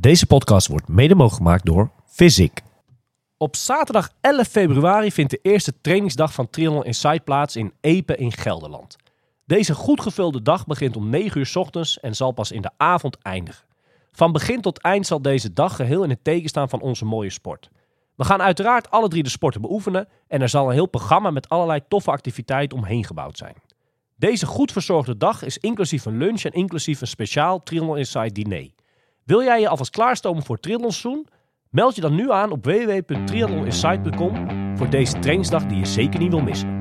Deze podcast wordt mede mogelijk gemaakt door Physic. Op zaterdag 11 februari vindt de eerste trainingsdag van Triathlon Insight plaats in Epe in Gelderland. Deze goed gevulde dag begint om 9 uur 's ochtends en zal pas in de avond eindigen. Van begin tot eind zal deze dag geheel in het teken staan van onze mooie sport. We gaan uiteraard alle drie de sporten beoefenen en er zal een heel programma met allerlei toffe activiteiten omheen gebouwd zijn. Deze goed verzorgde dag is inclusief een lunch en inclusief een speciaal Triathlon Insight diner. Wil jij je alvast klaarstomen voor triathlonseizoen? Meld je dan nu aan op www.triathloninsight.com voor deze trainingsdag die je zeker niet wil missen.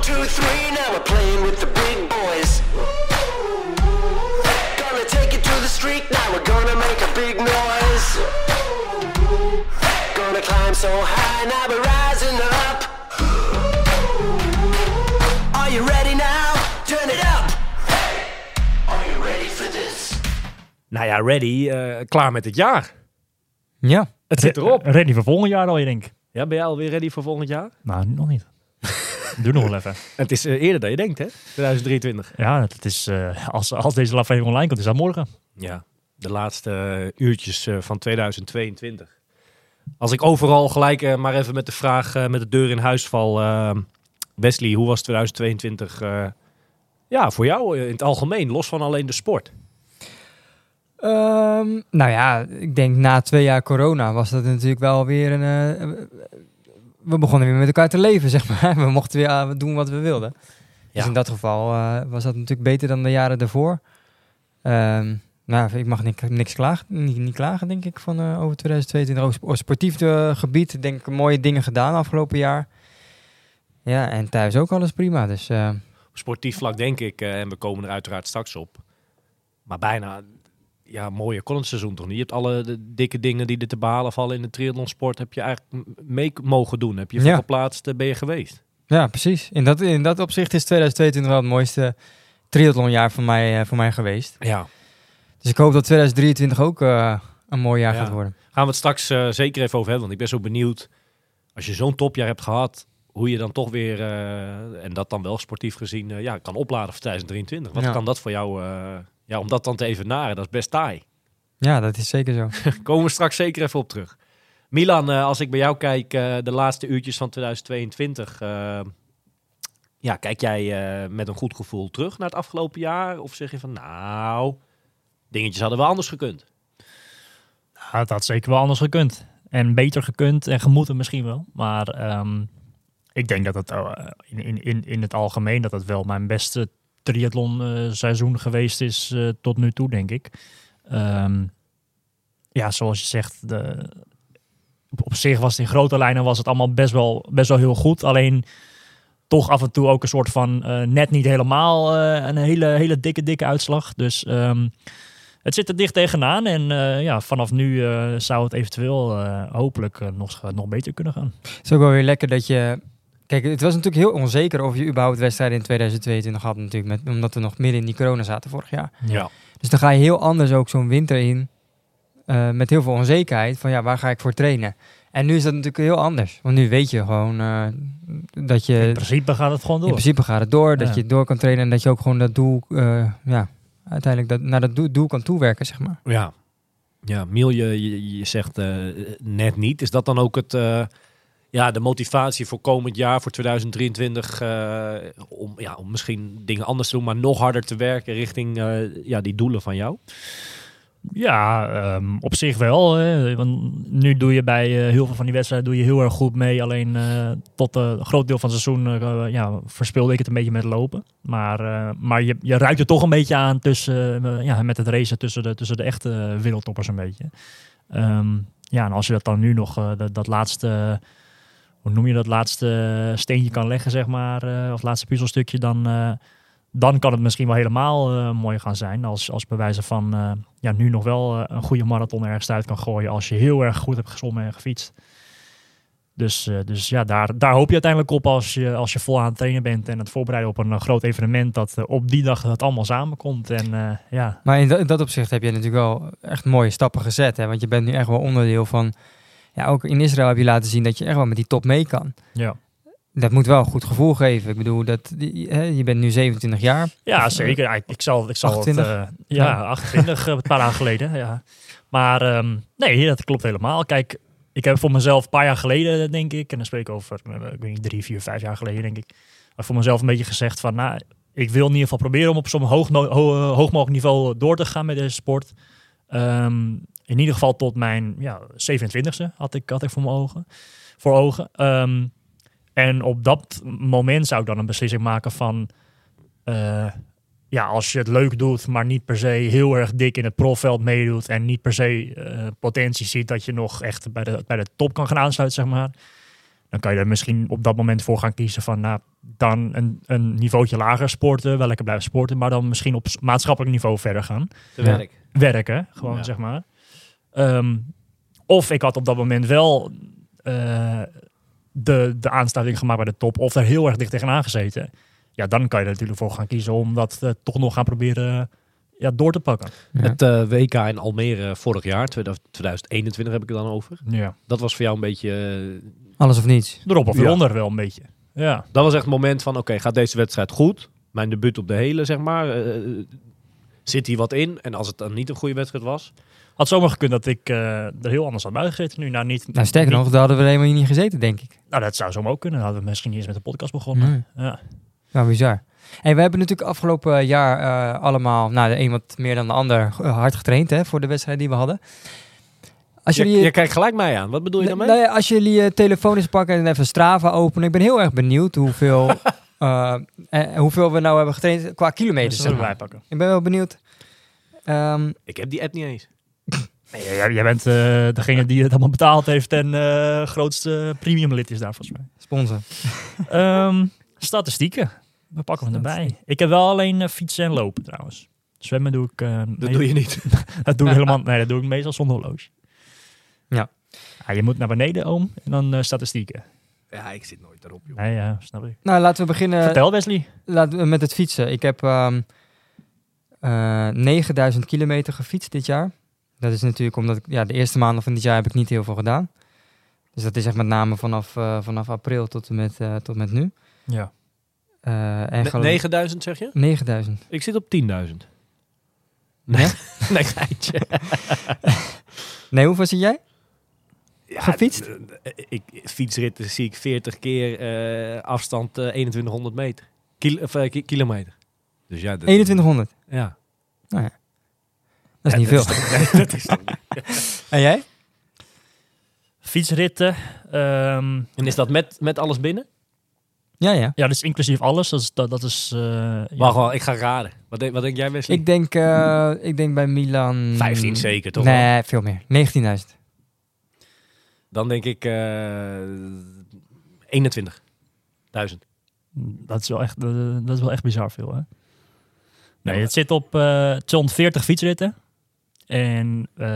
Two, three, now we're Nou ja, ready, eh, klaar met het jaar. Ja. Het zit erop. Ready voor volgend jaar al, je denk ik. Ja, ben jij alweer ready voor volgend jaar? Nou, nog niet. Doe nog wel even. Het is eh, eerder dan je denkt, hè? 2023. Ja, het is, eh, als, als deze aflevering online komt, is dat morgen. Ja, de laatste uurtjes van 2022. Als ik overal gelijk maar even met de vraag met de deur in huis val. Wesley, hoe was 2022 eh, ja, voor jou in het algemeen, los van alleen de sport? Ehm, nou ja, ik denk na twee jaar corona was dat natuurlijk wel weer een... eh, we begonnen weer met elkaar te leven, zeg maar. We mochten weer eh, doen wat we wilden. Ja. Dus in dat geval eh, was dat natuurlijk beter dan de jaren daarvoor. Ehm, nou, ik mag niks, niks klagen, niet, niet klagen, denk ik, van over 2022. Ook sp- op sportief gebied, denk ik, mooie dingen gedaan afgelopen jaar. Ja, en thuis ook alles prima. Dus sportief vlak denk ik, en we komen er uiteraard straks op. Maar bijna, ja, mooie kon het seizoen toch niet? Je hebt alle de dikke dingen die er te behalen vallen in de triathlonsport, heb je eigenlijk mee mogen doen. Heb je Ja. geplaatst, eh, ben je geweest. Ja, precies. In dat, in dat opzicht is 2022 wel het mooiste triathlonjaar voor mij, eh, voor mij geweest. Ja, Dus ik hoop dat 2023 ook eh, een mooi jaar Ja. gaat worden. gaan we het straks zeker even over hebben. Want ik ben zo benieuwd, als je zo'n topjaar hebt gehad, hoe je dan toch weer, en dat dan wel sportief gezien, ja, kan opladen voor 2023. Wat Ja. kan dat voor jou, ja, om dat dan te evenaren, dat is best taai. Ja, dat is zeker zo. Komen we straks zeker even op terug. Milan, eh, als ik bij jou kijk, eh, de laatste uurtjes van 2022, eh, ja, kijk jij eh, met een goed gevoel terug naar het afgelopen jaar? Of zeg je van, nou, dingetjes hadden wel anders gekund? Ja, het had zeker wel anders gekund. En beter gekund en gemoeten misschien wel. Maar ehm, ik denk dat het in, in, in, in het algemeen dat het wel mijn beste triathlon eh, seizoen geweest is eh, tot nu toe, denk ik. Ehm, ja, zoals je zegt, de, op, zich was het in grote lijnen was het allemaal best wel, best wel heel goed. Alleen toch af en toe ook een soort van eh, net niet helemaal een hele, hele dikke, dikke uitslag. Dus ehm, het zit er dicht tegenaan. En ja, vanaf nu zou het eventueel hopelijk nog, nog beter kunnen gaan. Het is ook wel weer lekker dat je... Kijk, het was natuurlijk heel onzeker of je überhaupt wedstrijden in 2022 had natuurlijk. Met, omdat we nog midden in die corona zaten vorig jaar. Ja. Dus dan ga je heel anders ook zo'n winter in. eh, met heel veel onzekerheid van ja, waar ga ik voor trainen? En nu is dat natuurlijk heel anders. Want nu weet je gewoon eh, dat je... In principe gaat het gewoon door. In principe gaat het door, dat Ja. je door kan trainen en dat je ook gewoon dat doel, eh, ja, uiteindelijk dat, naar dat doel, doel kan toewerken, zeg maar. Ja, ja Miel, je, je, je zegt eh, net niet. Is dat dan ook het, eh, ja, de motivatie voor komend jaar, voor 2023, eh, om, ja, om misschien dingen anders te doen, maar nog harder te werken richting eh, ja, die doelen van jou? Ja, ehm, op zich wel. Hè. Want nu doe je bij eh, heel veel van die wedstrijden doe je heel erg goed mee. Alleen tot een groot deel van het seizoen ja, verspeelde ik het een beetje met lopen. Maar, maar je, je ruikt er toch een beetje aan tussen, ja, met het racen tussen de, tussen de echte wereldtoppers een beetje. Ehm, ja, en als je dat dan nu nog, dat, dat laatste, hoe noem je dat, laatste steentje kan leggen, zeg maar, eh, of laatste puzzelstukje, dan, eh, dan kan het misschien wel helemaal eh, mooi gaan zijn. Als, als bewijzen van eh, ja, nu nog wel eh, een goede marathon ergens uit kan gooien als je heel erg goed hebt gezwommen en gefietst. Dus, eh, dus ja, daar, daar hoop je uiteindelijk op als je, als je vol aan het trainen bent en het voorbereiden op een eh, groot evenement. Dat eh, op die dag het allemaal samenkomt. En eh, ja, Maar in dat, in dat opzicht heb je natuurlijk wel echt mooie stappen gezet, hè? want je bent nu echt wel onderdeel van, ja, ook in Israël heb je laten zien dat je echt wel met die top mee kan. ja. dat moet wel een goed gevoel geven. Ik bedoel, dat, je bent nu 27 jaar. Ja, Of, zeker. Ja, ik, ik zal, ik zal 28? Het, eh, ja, 28, eh, een paar jaar geleden. Ja. Maar ehm, nee, dat klopt helemaal. Kijk, ik heb voor mezelf een paar jaar geleden, denk ik, en dan spreek ik over, eh, ik weet niet, drie, vier, vijf jaar geleden, denk ik, maar voor mezelf een beetje gezegd van, nou, ik wil in ieder geval proberen om op zo'n hoog, hoog mogelijk niveau door te gaan met deze sport. Ehm, in ieder geval tot mijn ja, 27e had ik, had ik voor mijn ogen. Voor ogen. Ehm, en op dat moment zou ik dan een beslissing maken van... eh, ja, als je het leuk doet, maar niet per se heel erg dik in het profveld meedoet... en niet per se eh, potentie ziet dat je nog echt bij de, bij de top kan gaan aansluiten, zeg maar... dan kan je er misschien op dat moment voor gaan kiezen van... nou, dan een, een niveautje lager sporten, wel lekker blijven sporten... maar dan misschien op maatschappelijk niveau verder gaan Te werk. werken, gewoon Ja. zeg maar. Ehm, of ik had op dat moment wel eh, de, de aansluiting gemaakt bij de top, of er heel erg dicht tegenaan gezeten. Ja, dan kan je er natuurlijk voor gaan kiezen om dat eh, toch nog gaan proberen ja, door te pakken. Ja. Het eh, WK in Almere vorig jaar, 2021 heb ik het dan over. Ja. Dat was voor jou een beetje... Alles of niets. Erop of Ja. eronder wel een beetje. Ja. dat was echt het moment van, oké, gaat deze wedstrijd goed? Mijn debuut op de hele, zeg maar. eh, zit hier wat in? En als het dan niet een goede wedstrijd was... Had zomaar gekund dat ik eh, er heel anders had buigezeten nu. Nou, niet, Nou, sterker niet- nog, daar hadden we helemaal niet gezeten, denk ik. Nou, dat zou zomaar ook kunnen. Dan hadden we misschien niet eens met de podcast begonnen. Ja. Nou, bizar. En we hebben natuurlijk afgelopen jaar eh, allemaal, nou, de een wat meer dan de ander, eh, hard getraind hè, voor de wedstrijd die we hadden. Als Je, jullie, je kijkt gelijk mij aan. Wat bedoel je daarmee? Nou ja, als jullie je telefoon eens pakken en even Strava openen. Ik ben heel erg benieuwd hoeveel, eh, eh, hoeveel we nou hebben getraind qua kilometers. Zeg dat maar. wij pakken. Ik ben wel benieuwd. Ehm, Ik heb die app niet eens. Nee, jij, jij bent eh, degene die het allemaal betaald heeft en eh grootste premium lid is daar volgens mij. sponsor. Ehm, statistieken. We pakken we erbij. Ik heb wel alleen eh, fietsen en lopen trouwens. Zwemmen doe ik... Dat doe je niet. dat doe ik helemaal... Nee, dat doe ik meestal zonder horloge. Ja. Ja, je moet naar beneden, oom. En dan statistieken. Ja, ik zit nooit erop, joh. Nee, ja, snap ik. Nou, laten we beginnen Vertel Wesley. laten we met het fietsen. Ik heb eh, 9000 kilometer gefietst dit jaar. Dat is natuurlijk omdat ik, ja, de eerste maanden van dit jaar heb ik niet heel veel gedaan. Dus dat is echt met name vanaf, eh, vanaf april tot en met, eh, tot met nu. Ja. Eh, en Ne- geloof- 9000 zeg je? 9000. Ik zit op 10.000. Nee, nee, geitje. Nee, hoeveel zit jij? Ja, Gefietst? Ik, fietsritten zie ik 40 keer eh, afstand eh, 2100 meter. Kil of, ki- kilometer. Dus ja, dat, 2100. Ja. Is Ja, dat veel. is toch- nee, dat is toch- En jij? Fietsritten. ehm, en is dat met, met alles binnen? Ja, ja. ja, dus inclusief alles. Dat is... Dat, dat is eh, ja. Wacht wel, ik ga raden. Wat denk, wat denk jij, Wesley? Ik denk, eh, ik denk bij Milan... 15 zeker, toch wel? Nee, veel meer. 19.000. Dan denk ik eh 21.000. Dat is wel echt, dat is wel echt bizar veel, hè? Nee, het zit op eh 240 fietsritten. En eh,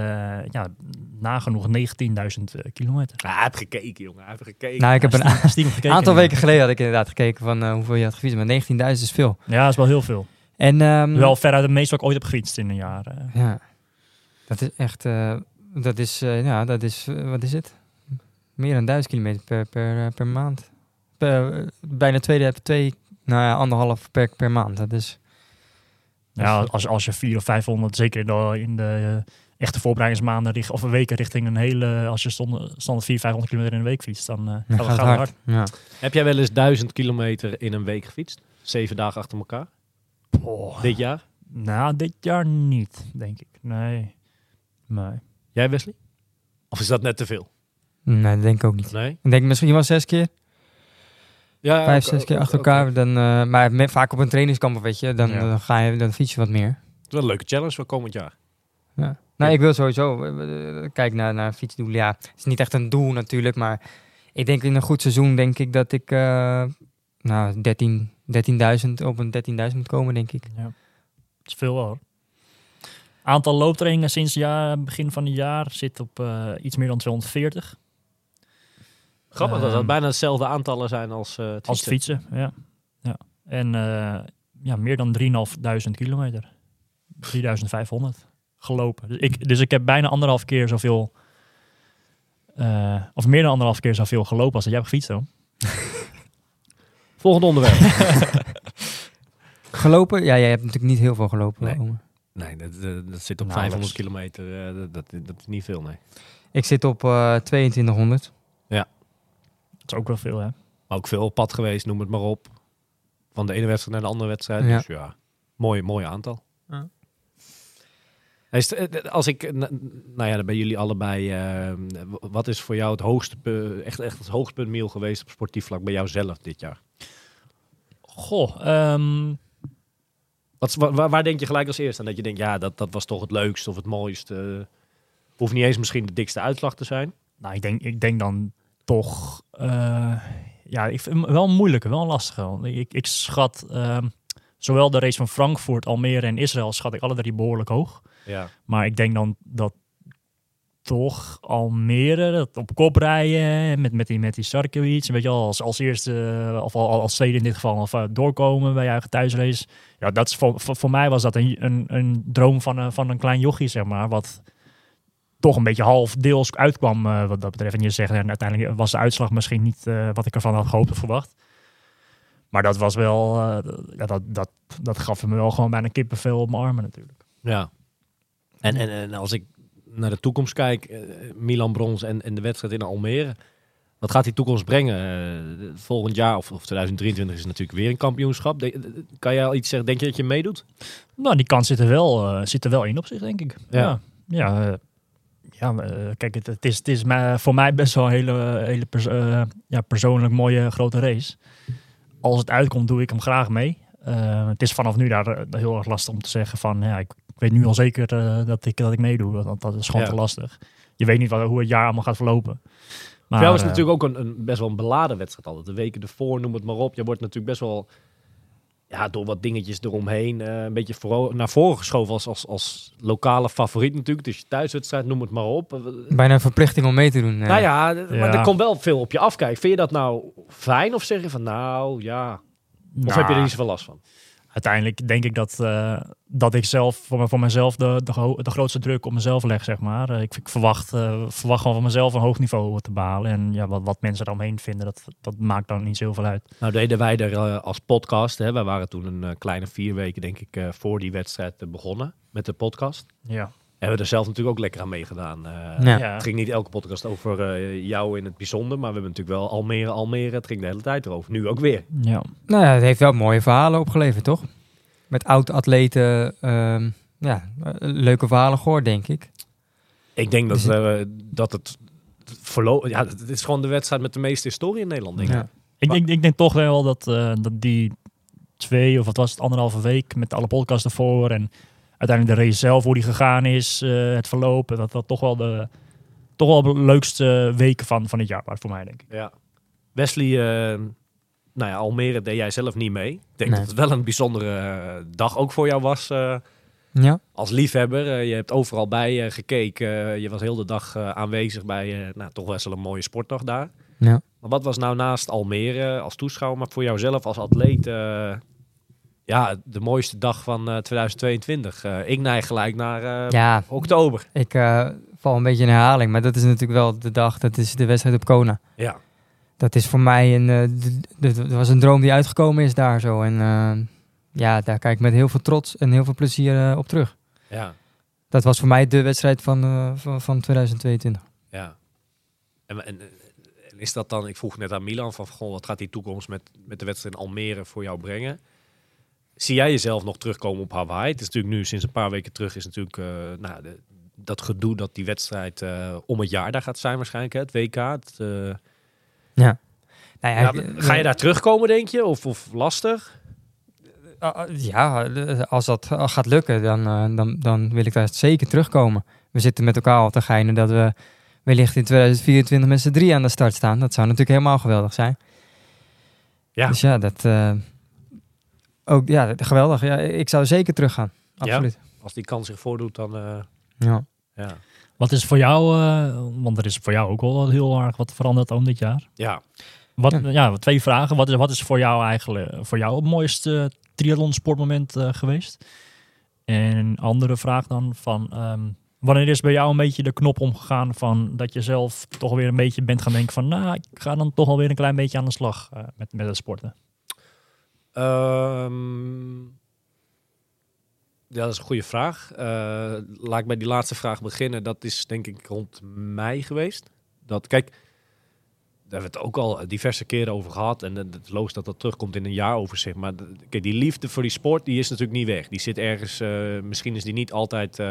ja, nagenoeg 19.000 eh, kilometer. Ah, hij heeft gekeken, jongen. Hij heeft gekeken. Nou, ik heb een gekeken. aantal weken geleden had ik inderdaad gekeken van eh, hoeveel je had gefietst. Maar 19.000 is veel. Ja, dat is wel heel veel. En, ehm, Wel veruit het meeste wat ik ooit heb gefietst in een jaar. Ja, dat is echt, eh, dat is, eh, ja, dat is, wat is het? Meer dan 1000 kilometer per, per, per maand. Per, bijna twee, twee, nou ja, anderhalf per, per maand. Dat is, Ja, Dus- als, als je 400 of 500, zeker in de, in de eh, echte voorbereidingsmaanden richt- of een weken richting een hele, als je stond, standaard 400, 500 kilometer in een week fietst, dan eh, dan gaat gaat het het hard. hard. Ja. Heb jij wel eens 1000 kilometer in een week gefietst? Zeven dagen achter elkaar? Oh, Dit jaar? nou, dit jaar niet, denk ik. Nee. Nee. Jij, Wesley? Of is dat net te veel? Nee, dat denk ik ook niet. Nee? Ik denk misschien wel zes keer, Ja, vijf, ook- zes keer achter ook- elkaar. Dan, eh, maar met, vaak op een trainingskamp, weet je, dan, Ja. dan, ga je, dan fiets je wat meer. Het is wel een leuke challenge voor komend jaar. Ja. Nou, ik wil sowieso, eh, eh, kijk naar, naar fietsdoel. Ja, het is niet echt een doel natuurlijk, maar ik denk in een goed seizoen denk ik dat ik, eh, nou, 13 13.000 op een 13.000 moet komen, denk ik. Ja. Dat is veel wel, hoor. Aantal looptrainingen sinds jaar, begin van het jaar zit op eh, iets meer dan 240. Grappig dat dat Ehm, bijna hetzelfde aantallen zijn als eh het Als fietsen. fietsen, ja. ja. En eh, ja, meer dan 3.500 kilometer. 3.500 gelopen. Dus ik, dus ik heb bijna anderhalf keer zoveel... eh, of meer dan anderhalf keer zoveel gelopen als dat jij hebt gefietst, hoor. Volgende onderwerp. Gelopen? Ja, jij hebt natuurlijk niet heel veel gelopen. Nee. Nee, dat, dat, dat zit op Nou, 500 dat is- kilometer. eh, dat, dat, dat is niet veel, nee. Ik zit op eh 2200. Dat is ook wel veel, hè? Maar ook veel op pad geweest, noem het maar op. Van de ene wedstrijd naar de andere wedstrijd. Ja. Dus ja, mooi, mooi aantal. Ja. Eh, Als ik, nou ja, dan ben jullie allebei. eh, w- wat is voor jou het hoogste, echt, echt het hoogtepunt Miel geweest op sportief vlak bij jou zelf dit jaar? Goh, ehm, Wat, waar, waar denk je gelijk als eerste aan dat je denkt, ja, dat, dat was toch het leukste of het mooiste? Hoeft niet eens misschien de dikste uitslag te zijn. nou, ik denk, ik denk dan toch... eh, ja, ik vind hem wel een moeilijke, wel. Want Ik, ik schat ehm, zowel de race van Frankfurt, Almere en Israël... schat ik alle drie behoorlijk hoog. Ja. Maar ik denk dan dat toch Almere, dat op kop rijden met, met die, met die Sarkiewicz, weet je wel, als, als eerste, eh, of al- als tweede in dit geval, of eh, doorkomen bij je eigen thuisrace. Ja, dat is voor, voor, voor mij was dat een, een, een droom van, een- van een klein jochie, zeg maar, wat toch een beetje half deels uitkwam eh, wat dat betreft. En je zegt, en uiteindelijk was de uitslag misschien niet eh, wat ik ervan had gehoopt of verwacht. Maar dat was wel, eh, ja, dat, dat, dat gaf me wel gewoon bijna kippenvel op mijn armen natuurlijk. Ja. En, en, en als ik naar de toekomst kijk, Milan Brons en, en de wedstrijd in Almere. Wat gaat die toekomst brengen? Volgend jaar of, of 2023 is natuurlijk weer een kampioenschap. De- kan jij al iets zeggen? Denk je dat je meedoet? Nou, die kans zit er wel, zit er wel in op zich, denk ik. Ja. Ja, ja, ja eh, kijk, het, het is, het is voor mij best wel een hele, hele pers- eh, ja, persoonlijk mooie grote race. Als het uitkomt, doe ik hem graag mee. Eh, het is vanaf nu daar eh, heel erg lastig om te zeggen van, ja, ik, ik weet nu al zeker eh, dat, ik, dat ik meedoe. Want dat is gewoon Ja. te lastig. Je weet niet wat, hoe het jaar allemaal gaat verlopen. Maar, Voor jou is eh, natuurlijk ook een, een best wel een beladen wedstrijd altijd. De weken ervoor, noem het maar op. Je wordt natuurlijk best wel ja, door wat dingetjes eromheen eh, een beetje voor, naar voren geschoven als, als, als lokale favoriet natuurlijk. Dus je thuiswedstrijd, noem het maar op. Eh, Bijna een verplichting om mee te doen. eh. Nou ja, d- maar Ja. er komt wel veel op je afkijken. Vind je dat nou fijn of zeg je van nou ja, of nou, heb je er niet zoveel last van? Uiteindelijk denk ik dat, eh, dat ik zelf voor, voor mezelf de, de, gro- de grootste druk op mezelf leg, zeg maar. Eh, ik, ik verwacht, eh, verwacht gewoon van mezelf een hoog niveau te behalen. En ja, wat, wat mensen eromheen vinden, dat, dat maakt dan niet zoveel uit. Nou deden wij er als podcast, hè, wij waren toen een kleine vier weken denk ik voor die wedstrijd begonnen met de podcast. Ja. Hebben we er zelf natuurlijk ook lekker aan meegedaan. Eh, Ja. Ja. Het ging niet elke podcast over eh, jou in het bijzonder, maar we hebben natuurlijk wel Almere, Almere. Het ging de hele tijd erover. Nu ook weer. Ja. Nou ja, het heeft wel mooie verhalen opgeleverd, toch? Met oud-atleten. ehm, ja, leuke verhalen gehoord, denk ik. Ik denk dat, Dus- eh, dat het verlo- ja, het is gewoon de wedstrijd met de meeste historie in Nederland, denk ik. Ja. Ik, Maar- ik, ik denk toch wel dat, eh, dat die twee, of wat was het, anderhalve week met alle podcasts ervoor en uiteindelijk de race zelf, hoe die gegaan is, eh, het verlopen, dat dat toch wel de, toch wel de leukste weken van, van het jaar waren voor mij, denk ik. Ja. Wesley, eh, nou ja, Almere deed jij zelf niet mee. Ik denk Nee. dat het wel een bijzondere eh, dag ook voor jou was eh, Ja, als liefhebber. Je hebt overal bij gekeken. Je was heel de dag aanwezig bij, eh, nou, toch best wel een mooie sportdag daar. ja. Maar wat was nou naast Almere als toeschouwer, maar voor jouzelf als atleet, eh, ja, de mooiste dag van eh, 2022? Eh, ik neig gelijk naar eh, ja oktober. ik eh, val een beetje in herhaling. Maar dat is natuurlijk wel de dag. Dat is de wedstrijd op Kona. Ja. Dat is voor mij een... eh, Dat was een droom die uitgekomen is daar zo. En eh, ja, daar kijk ik met heel veel trots en heel veel plezier eh, op terug. Ja. Dat was voor mij de wedstrijd van, eh, van, van 2022. Ja. En, en, en is dat dan, ik vroeg net aan Milan van, goh, wat gaat die toekomst met, met de wedstrijd in Almere voor jou brengen? Zie jij jezelf nog terugkomen op Hawaii? Het is natuurlijk nu, sinds een paar weken terug, is natuurlijk eh, nou, de, dat gedoe dat die wedstrijd eh, om het jaar daar gaat zijn waarschijnlijk, hè, het WK. Het, eh, Ja. Nou ja, ga je daar terugkomen, denk je? Of, of lastig? Ja, als dat gaat lukken, dan, dan, dan wil ik daar zeker terugkomen. We zitten met elkaar al te geinen dat we wellicht in 2024 met z'n drie aan de start staan. Dat zou natuurlijk helemaal geweldig zijn. Ja. Dus ja, dat... eh, ook, ja, geweldig. Ja, ik zou zeker teruggaan. Absoluut. Als die kans zich voordoet, dan... eh, Ja. ja. Wat is voor jou, eh, want er is voor jou ook wel heel erg wat veranderd om dit jaar. ja. Wat, Ja. ja. twee vragen. Wat is, wat is voor jou eigenlijk voor jou het mooiste triathlon sportmoment eh, geweest? En een andere vraag dan van ehm, wanneer is bij jou een beetje de knop omgegaan van dat je zelf toch weer een beetje bent gaan denken van nou, ik ga dan toch alweer een klein beetje aan de slag eh, met, met het sporten. Ehm, ja, dat is een goede vraag. Eh, laat ik bij die laatste vraag beginnen. Dat is denk ik rond mei geweest. Dat, kijk, daar hebben we het ook al diverse keren over gehad. En het is logisch dat dat terugkomt in een jaaroverzicht. Maar kijk, die liefde voor die sport, die is natuurlijk niet weg. Die zit ergens, eh, misschien is die niet altijd eh,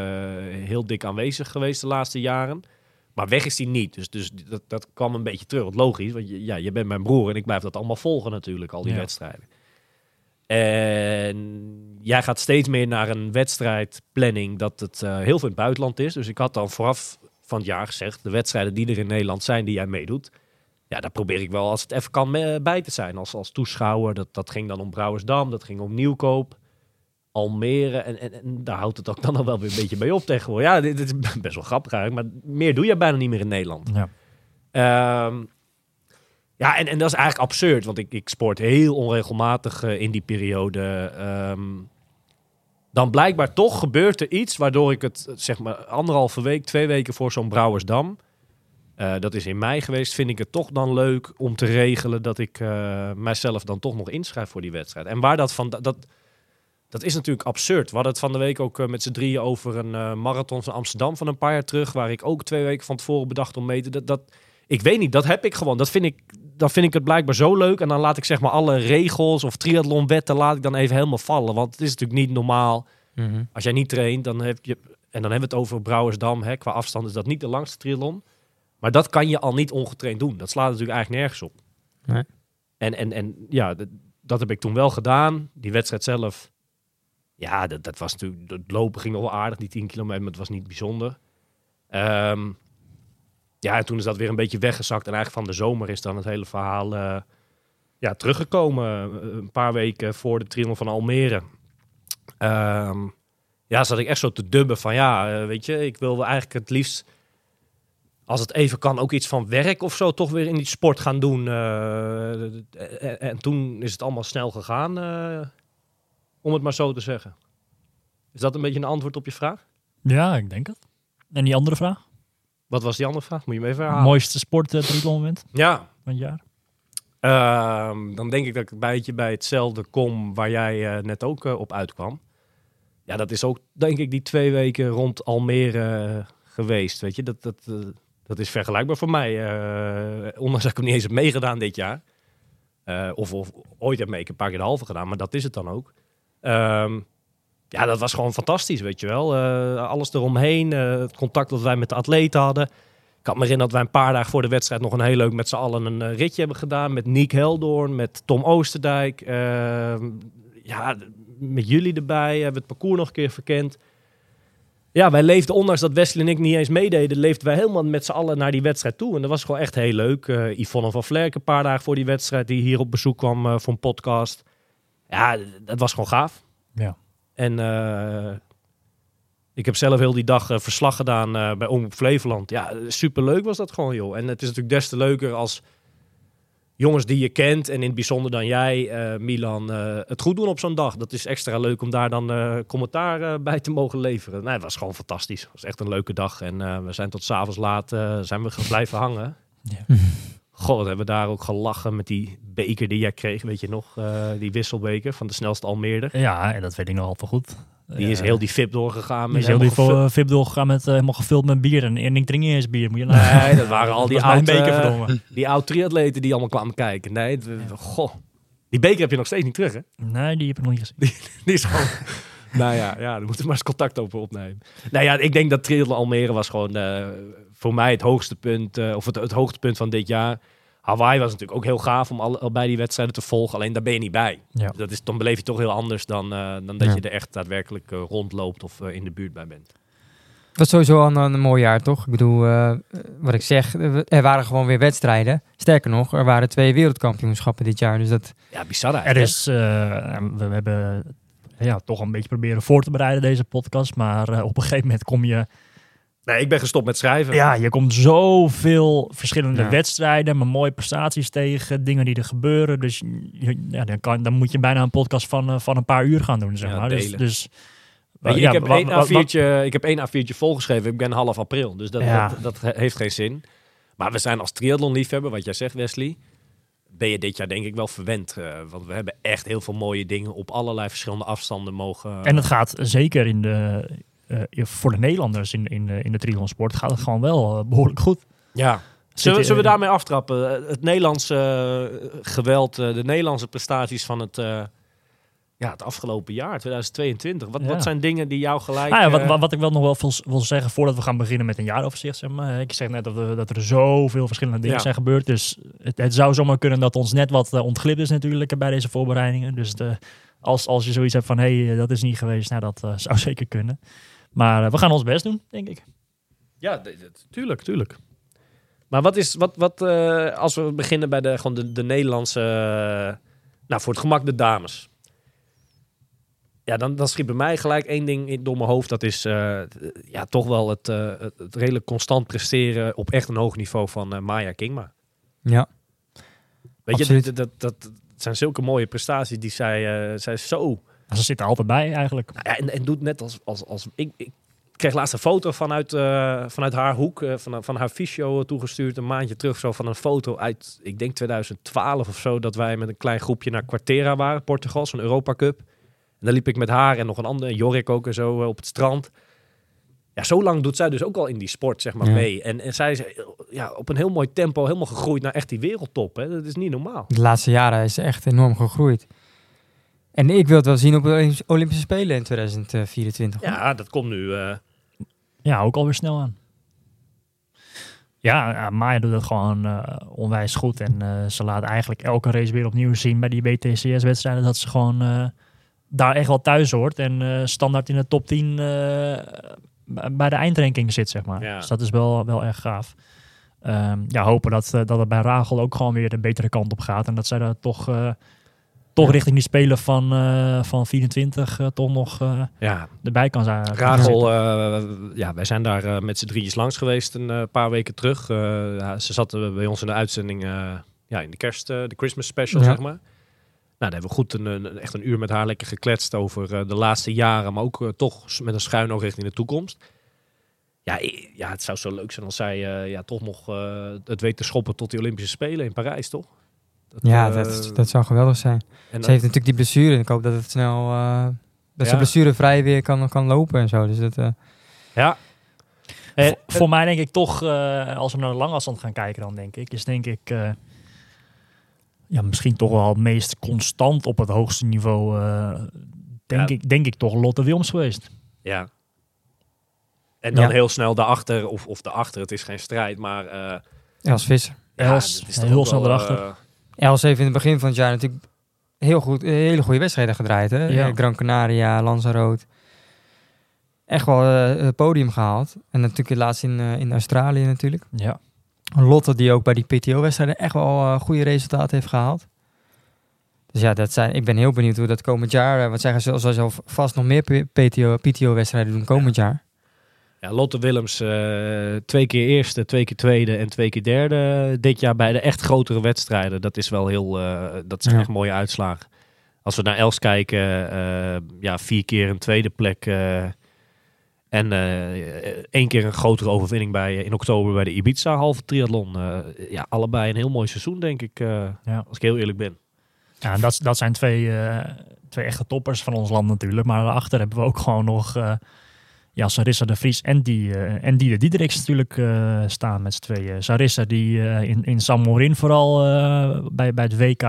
heel dik aanwezig geweest de laatste jaren. Maar weg is die niet. Dus, dus dat, dat kwam een beetje terug. Wat logisch, want je, ja, je bent mijn broer en ik blijf dat allemaal volgen natuurlijk, al die Ja. wedstrijden. En jij gaat steeds meer naar een wedstrijdplanning dat het eh, heel veel in het buitenland is. Dus ik had dan vooraf van het jaar gezegd, de wedstrijden die er in Nederland zijn, die jij meedoet. Ja, daar probeer ik wel als het even kan me- bij te zijn. Als, als toeschouwer, dat, dat ging dan om Brouwersdam, dat ging om Nieuwkoop. Almere. En, en, en daar houdt het ook dan al wel weer een beetje bij op tegenwoordig. Ja, dit, dit is best wel grappig eigenlijk. Maar meer doe je bijna niet meer in Nederland. Ja. Ehm, ja, en, en dat is eigenlijk absurd. Want ik, ik sport heel onregelmatig eh, in die periode. Ehm, dan blijkbaar toch gebeurt er iets waardoor ik het, zeg maar, anderhalve week, twee weken voor zo'n Brouwersdam. eh, dat is in mei geweest. Vind ik het toch dan leuk om te regelen dat ik eh, mijzelf dan toch nog inschrijf voor die wedstrijd. En waar dat van, dat, dat, is natuurlijk absurd. We hadden het van de week ook met z'n drieën over een marathon van Amsterdam van een paar jaar terug. Waar ik ook twee weken van tevoren bedacht om mee te. Dat, dat, ik weet niet, dat heb ik gewoon. Dat vind ik, dan vind ik het blijkbaar zo leuk. En dan laat ik zeg maar alle regels of triathlonwetten laat ik dan even helemaal vallen. Want het is natuurlijk niet normaal. Mhm. Als jij niet traint, dan heb je. En dan hebben we het over Brouwersdam. Hè, qua afstand is dat niet de langste triathlon. Maar dat kan je al niet ongetraind doen. Dat slaat natuurlijk eigenlijk nergens op. Nee. En, en, en ja, dat, heb ik toen wel gedaan. Die wedstrijd zelf. Ja, dat, dat was natuurlijk. Het lopen ging nog wel aardig, die 10 kilometer, maar het was niet bijzonder. Ehm, ja, en toen is dat weer een beetje weggezakt. En eigenlijk van de zomer is dan het hele verhaal eh, ja, teruggekomen. Eh, Een paar weken voor de triathlon van Almere. Ehm, ja, zat ik echt zo te dubben van ja, eh, weet je, ik wilde eigenlijk het liefst, als het even kan, ook iets van werk of zo, toch weer in die sport gaan doen. en, en toen is het allemaal snel gegaan, om het maar zo te zeggen. Is dat een beetje een antwoord op je vraag? ja, ik denk het. En die andere vraag? Wat was die andere vraag? Moet je me even herhalen? Mooiste sport uh, moment Ja, van het jaar? Ehm, dan denk ik dat ik een beetje bij hetzelfde kom waar jij eh, net ook eh, op uitkwam. Ja, dat is ook denk ik die twee weken rond Almere eh, geweest. Weet je, dat, dat, dat is vergelijkbaar voor mij. ondanks dat ik hem niet eens heb meegedaan dit jaar. Of, of ooit heb ik een paar keer de halve gedaan, maar dat is het dan ook. Ehm, ja, dat was gewoon fantastisch, weet je wel. Eh, alles eromheen, eh, het contact dat wij met de atleten hadden. Ik had me herinnerd dat wij een paar dagen voor de wedstrijd nog een heel leuk met z'n allen een eh, ritje hebben gedaan. Met Niek Heldoorn, met Tom Oosterdijk. Ehm, ja, met jullie erbij hebben we het parcours nog een keer verkend. Ja, wij leefden, ondanks dat Wesley en ik niet eens meededen, leefden wij helemaal met z'n allen naar die wedstrijd toe. En dat was gewoon echt heel leuk. Yvonne van Vlerk een paar dagen voor die wedstrijd, die hier op bezoek kwam voor een podcast. Ja, dat was gewoon gaaf. Ja. En eh, ik heb zelf heel die dag eh, verslag gedaan eh, bij Omroep Flevoland. Ja, superleuk was dat gewoon, joh. En het is natuurlijk des te leuker als jongens die je kent... en in het bijzonder dan jij, Milan, het goed doen op zo'n dag. Dat is extra leuk om daar dan eh, commentaar bij te mogen leveren. Nee, het was gewoon fantastisch. Het was echt een leuke dag. En we zijn tot s'avonds laat zijn we blijven hangen. Ja. God, hebben we daar ook gelachen met die beker die jij kreeg, weet je nog? eh, die wisselbeker van de snelste Almeerder. Ja, en dat weet ik nog al wel goed. Die is Eh, heel die VIP doorgegaan. die is heel die vo- VIP doorgegaan met eh, helemaal gevuld met bier. En, en ik drink niet eens bier. Moet je nou- Nee, dat waren al die oude, beker, verdomme. die oud triatleten die allemaal kwamen kijken. Nee, het- goh. Die beker heb je nog steeds niet terug, hè? Nee, die heb ik nog niet gezien. Die is gewoon... nou ja, ja, dan moeten we maar eens contact over opnemen. Nou ja, ik denk dat Triathlon Almere was gewoon voor mij het hoogste punt, eh, of het, het hoogtepunt van dit jaar. Hawaii was natuurlijk ook heel gaaf om al, al bij die wedstrijden te volgen, alleen daar ben je niet bij. Ja. Dat is, dan beleef je toch heel anders dan, eh, dan dat Ja. je er echt daadwerkelijk eh, rondloopt of in de buurt bij bent. Het was sowieso een, een mooi jaar, toch? Ik bedoel, eh, wat ik zeg, er waren gewoon weer wedstrijden. Sterker nog, er waren twee wereldkampioenschappen dit jaar. Dus dat, Ja, bizar Er is, eh, we, we hebben ja, toch een beetje proberen voor te bereiden deze podcast. Maar eh, op een gegeven moment kom je... Nee, ik ben gestopt met schrijven. Ja, je komt zoveel verschillende Ja. wedstrijden, maar mooie prestaties tegen, dingen die er gebeuren. Dus ja, dan, kan, dan moet je bijna een podcast van, eh, van een paar uur gaan doen, zeg Ja, maar. Dus, delen. dus Weet je, ja, ik, heb één wa- wa- A4'tje, ik heb één A4'tje volgeschreven. Ik ben half april. Dus dat, Ja. dat, dat he- heeft geen zin. Maar we zijn als triathlon-liefhebber, wat jij zegt, Wesley. ben je dit jaar denk ik wel verwend. eh, want we hebben echt heel veel mooie dingen op allerlei verschillende afstanden mogen. En het gaat zeker in de, eh, voor de Nederlanders in, in, de- in de triathlonsport gaat het gewoon wel eh, behoorlijk goed. ja. Zullen, we- zullen we daarmee aftrappen? Eh, Het Nederlandse eh, geweld, eh, de Nederlandse prestaties van het, eh, ja, het afgelopen jaar, 2022. Wat, Ja. wat zijn dingen die jou gelijk... Nou ja, wat, eh, wat, wat ik wel nog wel wil, wil zeggen voordat we gaan beginnen met een jaaroverzicht. Zeg maar. Ik zeg net dat, we, dat er zoveel verschillende dingen Ja. zijn gebeurd. Dus het, het zou zomaar kunnen dat ons net wat ontglipt is natuurlijk bij deze voorbereidingen. Dus de, als, als je zoiets hebt van hé, hey, dat is niet geweest, nou dat eh, zou zeker kunnen. Maar uh, we gaan ons best doen, denk ik. Ja, tuurlijk, tuurlijk. Maar wat is, wat, wat, uh, als we beginnen bij de, gewoon de, de Nederlandse, uh, nou voor het gemak de dames. Ja, dan, dan schiet bij mij gelijk één ding in door mijn hoofd. Dat is uh, ja, toch wel het, uh, het, redelijk constant presteren op echt een hoog niveau van uh, Maya Kingma. Ja. Weet Absoluut. je, dat, dat, dat, zijn zulke mooie prestaties die zij, uh, zij zo... Ze zit er altijd bij eigenlijk. Ja, en, en doet net als... als, als ik, ik kreeg laatst een foto vanuit, uh, vanuit haar hoek, uh, van, van haar fysio toegestuurd, een maandje terug, zo van een foto uit, ik denk 2012 of zo, dat wij met een klein groepje naar Quartera waren, Portugal, zo'n Europa Cup. En daar liep ik met haar en nog een ander, Jorik ook en zo, uh, op het strand. Ja, zo lang doet zij dus ook al in die sport, zeg maar, ja. mee. En, en zij is ja, op een heel mooi tempo helemaal gegroeid naar echt die wereldtop. Hè? Dat is niet normaal. De laatste jaren is ze echt enorm gegroeid. En ik wil het wel zien op de Olympische Spelen in 2024. Ja, dat komt nu. Uh... Ja, ook alweer snel aan. Ja, Maya doet het gewoon uh, onwijs goed. En uh, ze laat eigenlijk elke race weer opnieuw zien bij die BTCS-wedstrijden dat ze gewoon uh, daar echt wel thuis hoort. En standaard in de top 10 bij de eindranking zit, zeg maar. Ja. Dus dat is wel, wel erg gaaf. Um, ja, hopen dat, dat het bij Rachel ook gewoon weer de betere kant op gaat. En dat zij daar toch toch richting die spelen van, uh, van 24 uh, toch nog uh, ja. erbij kan zijn. Rachel, ja, wij zijn daar met z'n drieën langs geweest een paar weken terug. Ja, ze zat bij ons in de uitzending ja, in de kerst, de Christmas special, ja. zeg maar. Nou, daar hebben we goed een, een, echt een uur met haar lekker gekletst over de laatste jaren, maar ook toch met een schuin oog richting de toekomst. Ja, ja, het zou zo leuk zijn als zij ja, toch nog het weet te schoppen tot die Olympische Spelen in Parijs, toch? Dat, ja, uh, dat, dat zou geweldig zijn. En ze heeft natuurlijk die blessure en ik hoop dat het snel... Uh, dat ja. ze blessurevrij weer kan, kan lopen en zo. Dus dat, uh, ja. Eh, voor mij denk ik toch, als we naar de langafstand gaan kijken dan denk ik, is denk ik ja, misschien toch wel het meest constant op het hoogste niveau, denk, ja. ik, denk ik toch Lotte Wilms geweest. Ja. En dan ja. heel snel daarachter, of, of daarachter, het is geen strijd, maar... Uh, Els Visser. Els, is heel snel erachter. Els heeft in het begin van het jaar natuurlijk heel goed, hele goede wedstrijden gedraaid. Hè? Ja. Gran Canaria, Lanzarote. Echt wel uh, het podium gehaald. En natuurlijk laatst in, uh, in Australië natuurlijk. Ja. Lotte die ook bij die PTO-wedstrijden echt wel uh, goede resultaten heeft gehaald. Dus ja, dat zijn, ik ben heel benieuwd hoe dat komend jaar... Want zij gaan zelf vast nog meer PTO, PTO-wedstrijden doen komend jaar. Ja, Lotte Willems, uh, twee keer eerste, twee keer tweede en twee keer derde dit jaar bij de echt grotere wedstrijden. Dat is wel heel, uh, dat zijn ja. echt mooie uitslagen. Als we naar Els kijken, uh, ja, vier keer een tweede plek en één keer een grotere overwinning bij, in oktober bij de Ibiza halve triathlon. ja, allebei een heel mooi seizoen, denk ik, ja. als ik heel eerlijk ben. Ja, dat, dat zijn twee, twee echte toppers van ons land natuurlijk. Maar daarachter hebben we ook gewoon nog ja, Sarissa de Vries en die, uh, en die de Diedericks natuurlijk uh, staan met z'n tweeën. Sarissa die uh, in, in San Morin vooral bij, bij het WK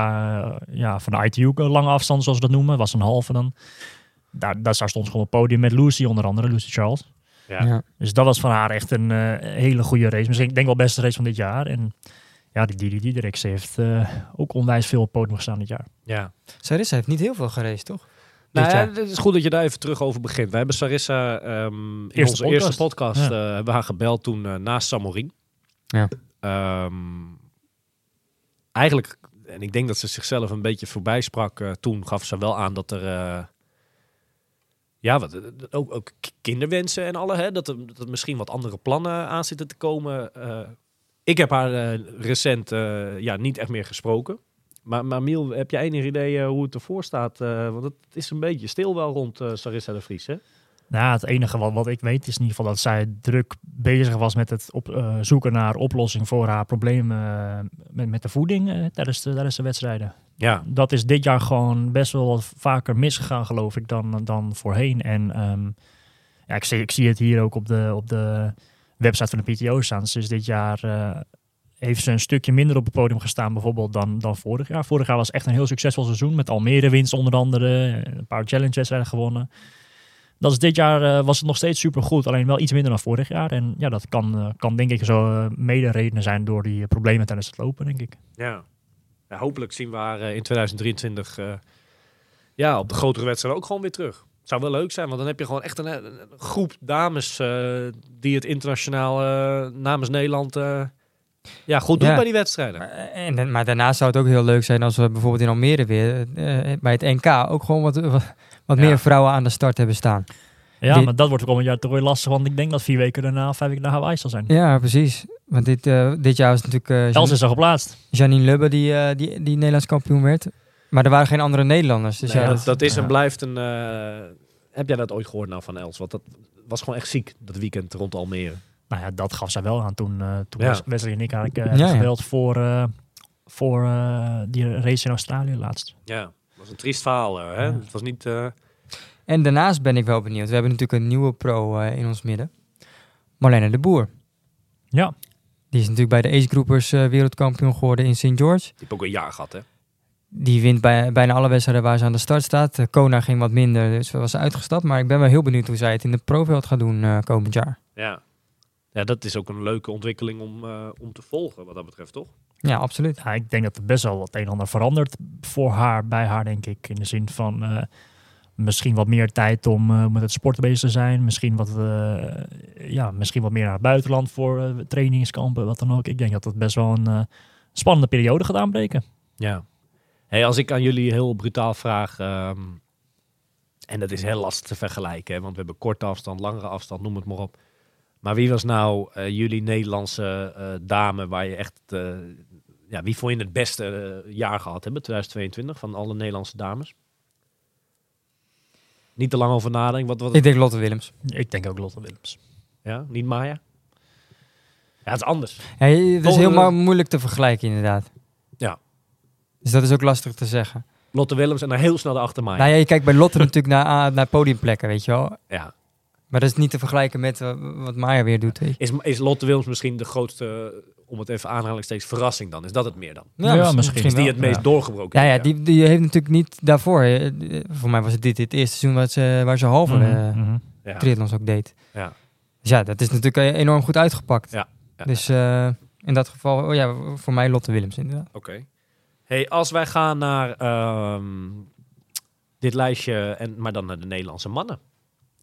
ja, van de ITU, lange afstand zoals we dat noemen, was een halve dan. Daar, daar stond gewoon op het podium met Lucy onder andere, Lucy Charles. Ja. ja. Dus dat was van haar echt een hele goede race. Misschien, ik denk wel beste race van dit jaar. En ja, die Didi Diedericks heeft ook onwijs veel op het podium gestaan dit jaar. Ja. Sarissa heeft niet heel veel geraced, toch? Nou ja, het is goed dat je daar even terug over begint. We hebben Sarissa um, in eerste onze podcast. eerste podcast ja. uh, hebben we haar gebeld toen uh, naast Samorin. Ja. Um, eigenlijk, en ik denk dat ze zichzelf een beetje voorbij sprak. Uh, toen gaf ze wel aan dat er ja, wat, ook, ook, kinderwensen en alle, hè, dat, er, dat er misschien wat andere plannen aan zitten te komen. ik heb haar recent ja, niet echt meer gesproken. Maar, maar Miel, heb je enig idee uh, hoe het ervoor staat? Uh, want het is een beetje stil wel rond uh, Sarissa de Vries, hè? Nou, het enige wat, wat ik weet is in ieder geval dat zij druk bezig was met het op, eh, zoeken naar oplossing voor haar problemen eh, met, met de voeding eh, tijdens, de, tijdens de wedstrijden. Ja, Dat is dit jaar gewoon best wel wat vaker misgegaan, geloof ik, dan, dan voorheen. En ehm, ja, ik, zie, ik zie het hier ook op de, op de website van de PTO staan. Dus dit jaar eh, heeft ze een stukje minder op het podium gestaan bijvoorbeeld dan, dan vorig jaar. Vorig jaar was echt een heel succesvol seizoen met Almere winst onder andere. Een paar challenge wedstrijden gewonnen. Dat is dit jaar eh, was het nog steeds supergoed, alleen wel iets minder dan vorig jaar. En ja, dat kan, eh, kan denk ik zo eh, mede redenen zijn door die problemen tijdens het lopen, denk ik. ja. hopelijk zien we haar in 2023 eh, ja, op de grotere wedstrijden ook gewoon weer terug. Zou wel leuk zijn, want dan heb je gewoon echt een, een groep dames die het internationaal namens Nederland ja, goed doen Ja. bij die wedstrijden. Maar, eh, en, maar daarnaast zou het ook heel leuk zijn als we bijvoorbeeld in Almere weer eh, bij het NK ook gewoon wat, wat, wat Ja. meer vrouwen aan de start hebben staan. Ja, Dit- maar dat wordt komend jaar toch weer lastig, want ik denk dat vier weken daarna, vijf weken naar Hawaii zal zijn. Ja, precies. Want dit, eh, dit jaar was het natuurlijk eh, Els is al geplaatst. Janine Lubbe die, eh, die, die Nederlands kampioen werd. Maar er waren geen andere Nederlanders. Dus Nee, ja, dat, dat- is en blijft een... eh, heb jij dat ooit gehoord nou van Els? Want dat was gewoon echt ziek, dat weekend rond Almere. Nou ja, dat gaf zij wel aan toen, eh toen Ja. Wesley en ik eigenlijk eh, Ja, voor, eh, voor eh, die race in Australië laatst. Ja, dat was een triest verhaal. Hè? Ja. Het was niet... eh, En daarnaast ben ik wel benieuwd. We hebben natuurlijk een nieuwe pro in ons midden. Marlene de Boer. Ja, Die is natuurlijk bij de Ace Groupers wereldkampioen geworden in St. George. die heb ook een jaar gehad, hè? Die wint bij, bijna alle wedstrijden waar ze aan de start staat. Kona ging wat minder, dus was ze uitgestapt. Maar ik ben wel heel benieuwd hoe zij het in de proveld gaat doen eh, komend jaar. Ja. Ja, dat is ook een leuke ontwikkeling om, eh, om te volgen, wat dat betreft, toch? Ja, absoluut. ja, ik denk dat er best wel wat een en ander verandert voor haar, bij haar denk ik. In de zin van eh, misschien wat meer tijd om eh, met het sporten bezig te zijn. Misschien wat, eh, ja, misschien wat meer naar het buitenland voor trainingskampen, wat dan ook. Ik denk dat dat best wel een spannende periode gaat aanbreken. Ja. Hey, als ik aan jullie heel brutaal vraag, ehm, en dat is heel lastig te vergelijken, hè, want we hebben korte afstand, langere afstand, noem het maar op. Maar wie was nou eh, jullie Nederlandse eh, dame waar je echt, eh, ja, wie vond je het beste jaar gehad hebben, 2022, van alle Nederlandse dames? Niet te lang over nadenken. Wat, wat, Ik denk Lotte Willems. Ik denk ook Lotte Willems. ja, niet Maya? Ja, het is anders. Ja, het is heel moeilijk te vergelijken inderdaad. Ja. Dus dat is ook lastig te zeggen. Lotte Willems en dan heel snel achter Maya. Nou ja, je kijkt bij Lotte natuurlijk naar, naar podiumplekken, weet je wel. Ja. Maar dat is niet te vergelijken met eh, wat Maya weer doet. Weet je. Is, is Lotte Willems misschien de grootste, om het even aanhalen, steeds verrassing dan? Is dat het meer dan? Ja, misschien. Is die wel. het meest ja. doorgebroken? Ja, ja die, die heeft natuurlijk niet daarvoor. eh, voor mij was het dit het eerste seizoen waar ze, waar ze halve ja. triathlons ook deed. Ja. Dus ja, dat is natuurlijk enorm goed uitgepakt. Ja, ja. Dus eh, in dat geval, oh ja, voor mij Lotte Willems inderdaad. Oké. Hey, als wij gaan naar ehm, dit lijstje, en, maar dan naar de Nederlandse mannen.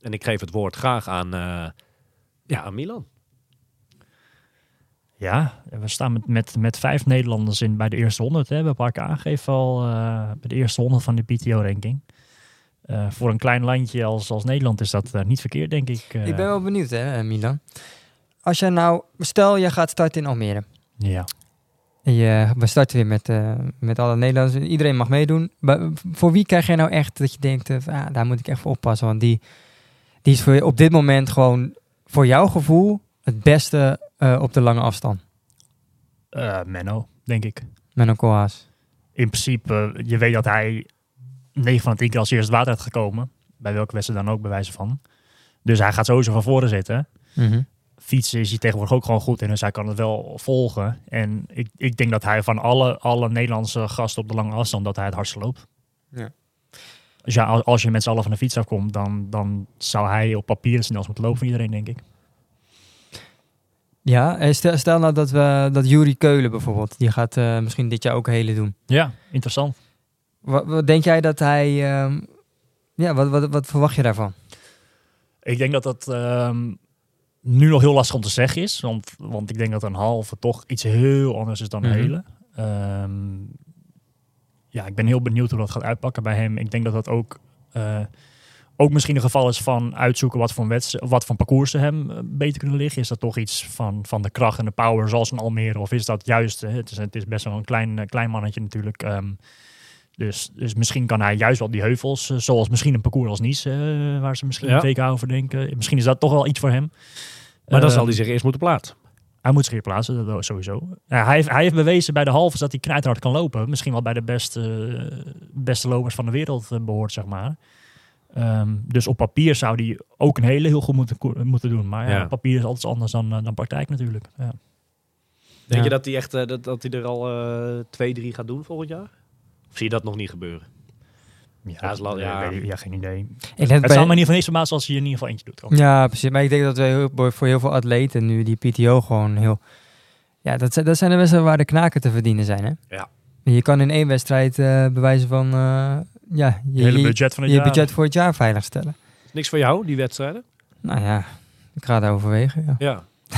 En ik geef het woord graag aan, eh, ja, aan Milan. Ja, we staan met, met, met vijf Nederlanders in bij de eerste 100. Hè. We hebben elkaar aangegeven al eh, bij de eerste 100 van de PTO-ranking. Eh, voor een klein landje als, als Nederland is dat eh, niet verkeerd, denk ik. Ik ben wel benieuwd, hè, Milan. Als jij nou, stel je gaat starten in Almere. Ja. En je, we starten weer met, eh, met alle Nederlanders. Iedereen mag meedoen. Maar voor wie krijg jij nou echt dat je denkt, ah, daar moet ik echt voor oppassen. Want die, die is voor je op dit moment gewoon voor jouw gevoel het beste eh, op de lange afstand. Eh, Menno, denk ik. Menno Koolhaas. In principe, je weet dat hij 9 van de 10 keer als eerste het water heeft gekomen. Bij welke wedstrijd dan ook, bij wijze van. Dus hij gaat sowieso van voren zitten. Mhm. fietsen is hij tegenwoordig ook gewoon goed in. Dus hij kan het wel volgen. En ik, ik denk dat hij van alle, alle Nederlandse gasten op de lange afstand, dat hij het hardst loopt. Ja. Dus ja, als, als je met z'n allen van de fiets afkomt, dan, dan zou hij op papier het snelst moeten lopen van iedereen, denk ik. Ja, eh, stel, stel nou dat, we, dat Jurie Keulen bijvoorbeeld, die gaat eh, misschien dit jaar ook hele doen. Ja, interessant. Wat, wat denk jij dat hij, ehm, ja, wat, wat, wat verwacht je daarvan? Ik denk dat dat ehm, nu nog heel lastig om te zeggen is. Want, want ik denk dat een halve toch iets heel anders is dan een Mhm. hele. Ehm, ja, ik ben heel benieuwd hoe dat gaat uitpakken bij hem. Ik denk dat dat ook, eh, ook misschien een geval is van uitzoeken wat voor, wat voor parcoursen hem eh, beter kunnen liggen. Is dat toch iets van, van de kracht en de power zoals een Almere? Of is dat juist, het is, het is best wel een klein, eh, klein mannetje natuurlijk, ehm, Dus, dus misschien kan hij juist wel die heuvels, zoals misschien een parcours als Nice, waar ze misschien Ja. een WK over denken. Misschien is dat toch wel iets voor hem. Maar dan Eh, zal hij zich eerst moeten plaatsen. Hij moet zich hier plaatsen, dat sowieso. Ja, hij, heeft, hij heeft bewezen bij de halves dat hij knijterhard kan lopen. Misschien wel bij de beste, beste lopers van de wereld eh, behoort, zeg maar. Ehm, dus op papier zou hij ook een hele heel goed moeten, moeten doen. Maar ja, papier is altijd anders dan, eh, dan praktijk natuurlijk. Ja. Denk Ja. je dat hij, echt, eh, dat, dat hij er al eh, twee, drie gaat doen volgend jaar? Of zie je dat nog niet gebeuren? Ja, ja. weet ik- ja, geen idee. Ik Het bij- zou me in ieder geval niks verbazen als hij er in ieder geval eentje doet. Ja, precies. Maar ik denk dat we heel, voor heel veel atleten nu die PTO gewoon heel... Ja, dat zijn, dat zijn de wedstrijden waar de knaken te verdienen zijn, hè? Ja. Je kan in één wedstrijd eh, bewijzen van... eh, ja, je, Je hele je- budget van het je jaar. budget voor het jaar veiligstellen. Niks voor jou, die wedstrijden? Nou ja, ik ga het overwegen, ja. Ja.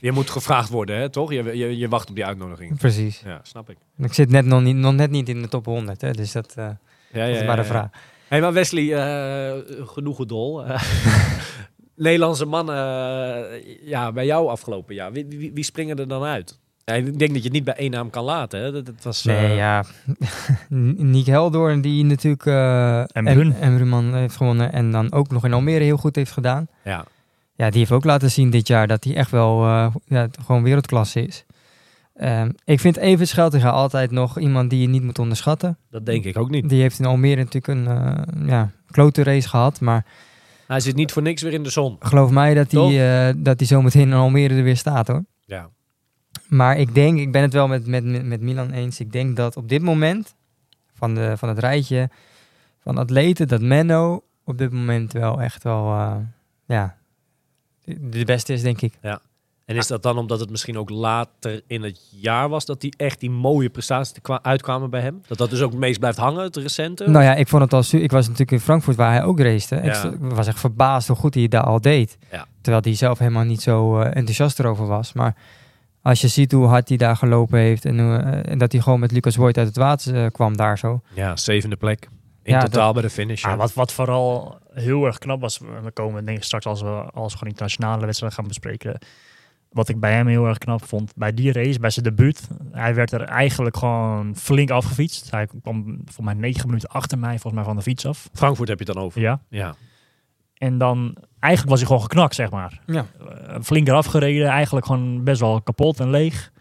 je moet gevraagd worden, hè, toch? Je, je, je wacht op die uitnodiging. Precies. Ja, snap ik. Ik zit net nog, niet, nog net niet in de top 100, hè, dus dat, eh Ja, dat is maar de vraag. Hey, maar Wesley, eh genoeg gedol. Nederlandse mannen, eh, ja, bij jou afgelopen jaar. Wie, wie, wie springen er dan uit? Ja, ik denk dat je het niet bij één naam kan laten. Hè? Dat, dat was, Nee, eh, ja. Nick Heldoorn, die natuurlijk... En Brunman heeft gewonnen en dan ook nog in Almere heel goed heeft gedaan. ja. Ja, die heeft ook laten zien dit jaar dat hij echt wel ja, gewoon wereldklasse is. Ehm, ik vind Evert Scheltinga altijd nog iemand die je niet moet onderschatten. dat denk ik ook niet. Die heeft in Almere natuurlijk een eh, ja, klote race gehad. Maar Hij zit niet voor niks weer in de zon. geloof mij dat hij, eh, dat hij zometeen in Almere er weer staat hoor. Ja. Maar ik denk, ik ben het wel met, met, met Milan eens. Ik denk dat op dit moment van, de, van het rijtje van atleten, dat Menno op dit moment wel echt wel eh, ja, de beste is, denk ik. En is dat dan omdat het misschien ook later in het jaar was dat die echt die mooie prestaties kwa- uitkwamen bij hem? Dat dat dus ook het meest blijft hangen, het recente? Nou ja, ik vond het al. su- Ik was natuurlijk in Frankfurt waar hij ook racete. Ik Ja. was echt verbaasd hoe goed hij het daar al deed. Ja. Terwijl hij zelf helemaal niet zo eh, enthousiast erover was. Maar als je ziet hoe hard hij daar gelopen heeft en, hoe, eh, en dat hij gewoon met Lucas Voigt uit het water eh, kwam daar zo. Ja, zevende plek. In Ja, totaal bij de finish. Ja, ja. wat, wat vooral heel erg knap was, we komen denk ik straks als we, als we gewoon internationale wedstrijden gaan bespreken. Wat ik bij hem heel erg knap vond, bij die race, bij zijn debuut, hij werd er eigenlijk gewoon flink afgefietst. Hij kwam voor mij negen minuten achter mij, volgens mij van de fiets af. Frankfurt heb je het dan over. Ja. Ja. En dan, eigenlijk was hij gewoon geknakt, zeg maar. Ja. Eh, flink eraf gereden, eigenlijk gewoon best wel kapot en leeg.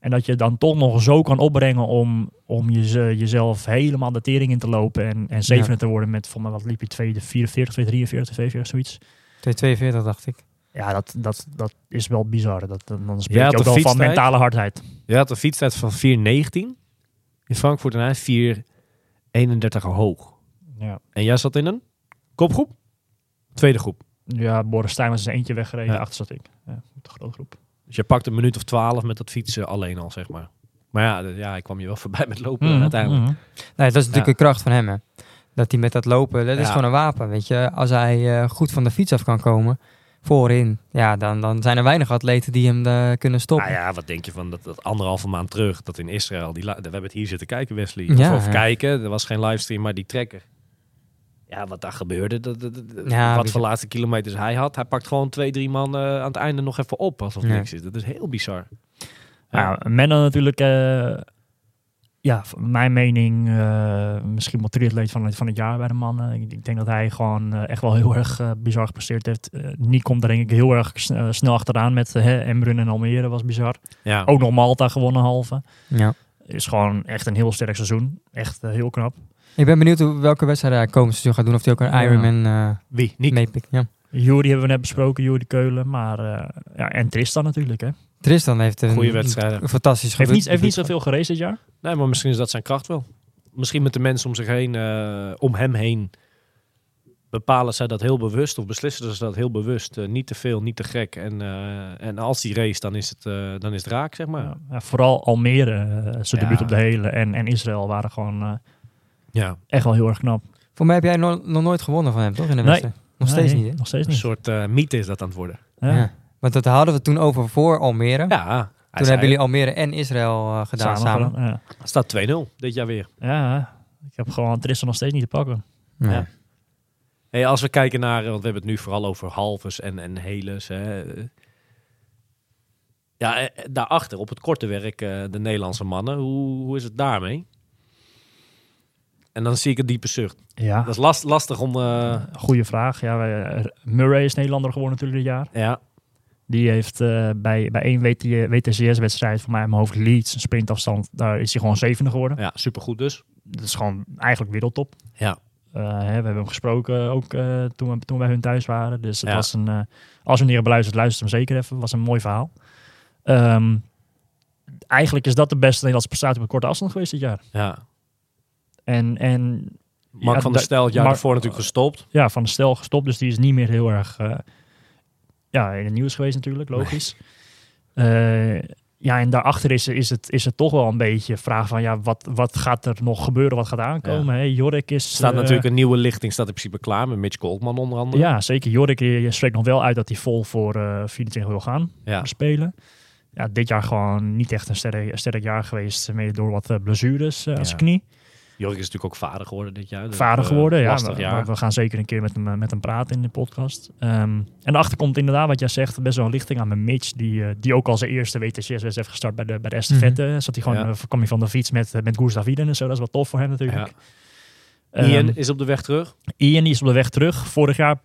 En dat je dan toch nog zo kan opbrengen om, om je, jezelf helemaal de tering in te lopen en, en zevende Ja. te worden met, mij wat liep je, 244, 243, 242, zoiets. 242 dacht ik. Ja, dat, dat, dat is wel bizar. Dat, dan dan spreek je ook de wel van mentale hardheid. Je had een fietstijd van 4,19 in Frankfurt en hij 4,31 hoog. Ja, En jij zat in een kopgroep? Tweede groep. ja Boris Stijn was zijn eentje weggereden, Ja. achter zat ik. Ja, de grote groep. Dus je pakt een minuut of twaalf met dat fietsen alleen al, zeg maar. Maar ja, ja ik kwam je wel voorbij met lopen Mhm, uiteindelijk. mhm. Nee, dat is natuurlijk Ja. de kracht van hem. Hè. Dat hij met dat lopen, dat is gewoon een wapen. Weet je, als hij eh, goed van de fiets af kan komen, voorin, ja, dan, dan zijn er weinig atleten die hem eh, kunnen stoppen. Nou ja, wat denk je van dat, dat anderhalve maand terug, dat in Israël, die, we hebben het hier zitten kijken, Wesley. Ja, of ja. kijken, er was geen livestream, maar die trekker. Ja, wat daar gebeurde, dat, dat, dat- Ja, wat voor laatste kilometers hij had. Hij pakt gewoon twee, drie man eh, aan het einde nog even op, alsof Ja. niks is. Dat is heel bizar. Ja, Menno natuurlijk, eh, ja, mijn mening, eh, misschien wel triatleet van, het- van het jaar bij de mannen. Ik, ik denk dat hij gewoon eh, echt wel heel erg eh, bizar gepresteerd heeft. Niek komt er denk ik heel erg sn- snel achteraan met uh, Embrun en Almere, was bizar. Ja. Ook nog Malta gewonnen halve. Ja. Is gewoon echt een heel sterk seizoen. Echt heel knap. Ik ben benieuwd hoe, welke wedstrijd hij komend seizoen gaat doen. Of hij ook een. Ironman eh Wie? Nick? meepikt. Ja. Jury hebben we net besproken, Jury Keulen. Maar eh, ja, en Tristan natuurlijk. Hè. Tristan heeft een, Goeie wedstrijden. een fantastisch Heeft, niet, heeft niet zoveel geraced dit jaar. Nee, maar misschien is dat zijn kracht wel. Misschien met de mensen om zich heen, eh, om hem heen, bepalen zij dat heel bewust of beslissen ze dat heel bewust. Eh, niet te veel, niet te gek. En, eh, en als die race, dan is het, eh, dan is het raak, zeg maar. Ja, vooral Almere, zijn Ja. debuut op de hele. En, en Israël waren gewoon eh, Ja. echt wel heel erg knap. Voor mij heb jij no- nog nooit gewonnen van hem, toch? In de Nee. wedstrijd? Nog steeds Nee, niet, hè? Nog steeds Een niet. soort eh, mythe is dat aan het worden. Ja. Want dat hadden we toen over voor Almere. Ja, toen hebben jullie Almere en Israël eh, gedaan samen. Ja. Het staat 2-0 dit jaar weer. ja, ik heb gewoon Tristan nog steeds niet te pakken. Ja. Ja. Hey, als we kijken naar, want we hebben het nu vooral over halves en, en heles. Hè. Ja, eh, daarachter op het korte werk, eh, de Nederlandse mannen. Hoe, hoe is het daarmee? En dan zie ik een diepe zucht. Ja, Dat is last, lastig om... eh, goede vraag. Ja, wij- eh, Murray is Nederlander geworden natuurlijk dit jaar. ja, Die heeft eh, bij, bij één WT WTCS-wedstrijd, voor mij in mijn hoofd Leeds, een sprintafstand, daar is hij gewoon zevende geworden. ja, supergoed dus. Dat is gewoon eigenlijk wereldtop. Ja. Hè, we hebben hem gesproken ook eh, toen, we, toen we bij hun thuis waren. Dus het Ja. was een, als u niet hebben beluisterd, luister hem zeker even. Het was een mooi verhaal. Ehm, eigenlijk is dat de beste Nederlandse prestatie op een korte afstand geweest dit jaar. Ja. En, en Mark ja, van der Stel, het jaar daarvoor natuurlijk gestopt. ja, van de stel gestopt. Dus die is niet meer heel erg ja, in het nieuws geweest natuurlijk, logisch. Eh, ja, en daarachter is, is, het, is het toch wel een beetje vraag van... ja, wat, wat gaat er nog gebeuren, wat gaat aankomen? Hè? Jorik is... Er staat eh, natuurlijk een nieuwe lichting, staat in principe klaar met Mitch Goldman onder andere. Ja, zeker. Jorik eh, spreekt nog wel uit dat hij vol voor eh 24 wil gaan Ja. spelen. Ja, dit jaar gewoon niet echt een sterk, sterk jaar geweest. Mede door wat blessures aan Ja. zijn knie. Jorik is natuurlijk ook vader geworden dit jaar. dus, Vader eh, geworden, ja. Lastig We, jaar. we gaan zeker een keer met hem, eh, met hem praten in de podcast. Ehm, en daarachter komt inderdaad, wat jij zegt, best wel een lichting aan met Mitch. Die, eh, die ook al zijn eerste WTCS heeft gestart bij de, bij de estafette. Zat hij gewoon, Ja. kwam hij van de fiets met, met Gustav Iden en zo. Dat is wel tof voor hem natuurlijk. Ja. Ehm, Ian is op de weg terug. Ian is op de weg terug. Vorig jaar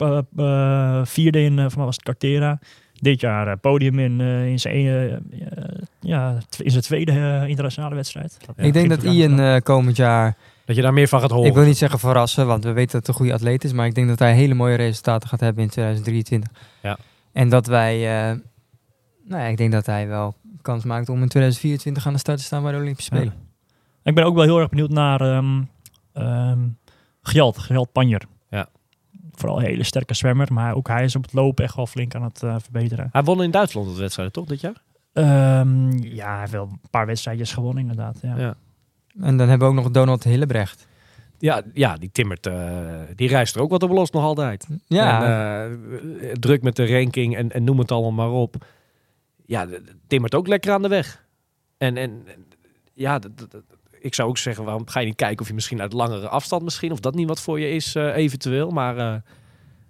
vierde in, van mij was het Cartera. Dit jaar eh, podium in, eh, in, zijn, eh, ja, in zijn tweede internationale wedstrijd. Ja, ik denk dat Ian eh, komend jaar, Dat je daar meer van gaat horen. ik wil niet zeggen verrassen, want we weten dat het een goede atleet is, maar ik denk dat hij hele mooie resultaten gaat hebben in 2023. Ja. En dat wij, eh, nou ja, ik denk dat hij wel kans maakt om in 2024 aan de start te staan bij de Olympische Spelen. Ik ben ook wel heel erg benieuwd naar ehm ehm Gjalt, Gjalt Panjer. Vooral een hele sterke zwemmer, maar ook hij is op het lopen echt wel flink aan het eh, verbeteren. Hij won in Duitsland de wedstrijd, toch, dit jaar? Ehm, ja, hij heeft wel een paar wedstrijdjes gewonnen inderdaad. Ja. Ja. En dan hebben we ook nog Donald Hillebrecht. Ja, ja die timmert, eh, die reist er ook wat op los nog altijd. Ja, En, eh, druk met de ranking en, en noem het allemaal maar op. Ja, timmert ook lekker aan de weg. En, en ja, d- d- d- ik zou ook zeggen, waarom ga je niet kijken of je misschien uit langere afstand misschien, of dat niet wat voor je is eh, eventueel. Maar eh,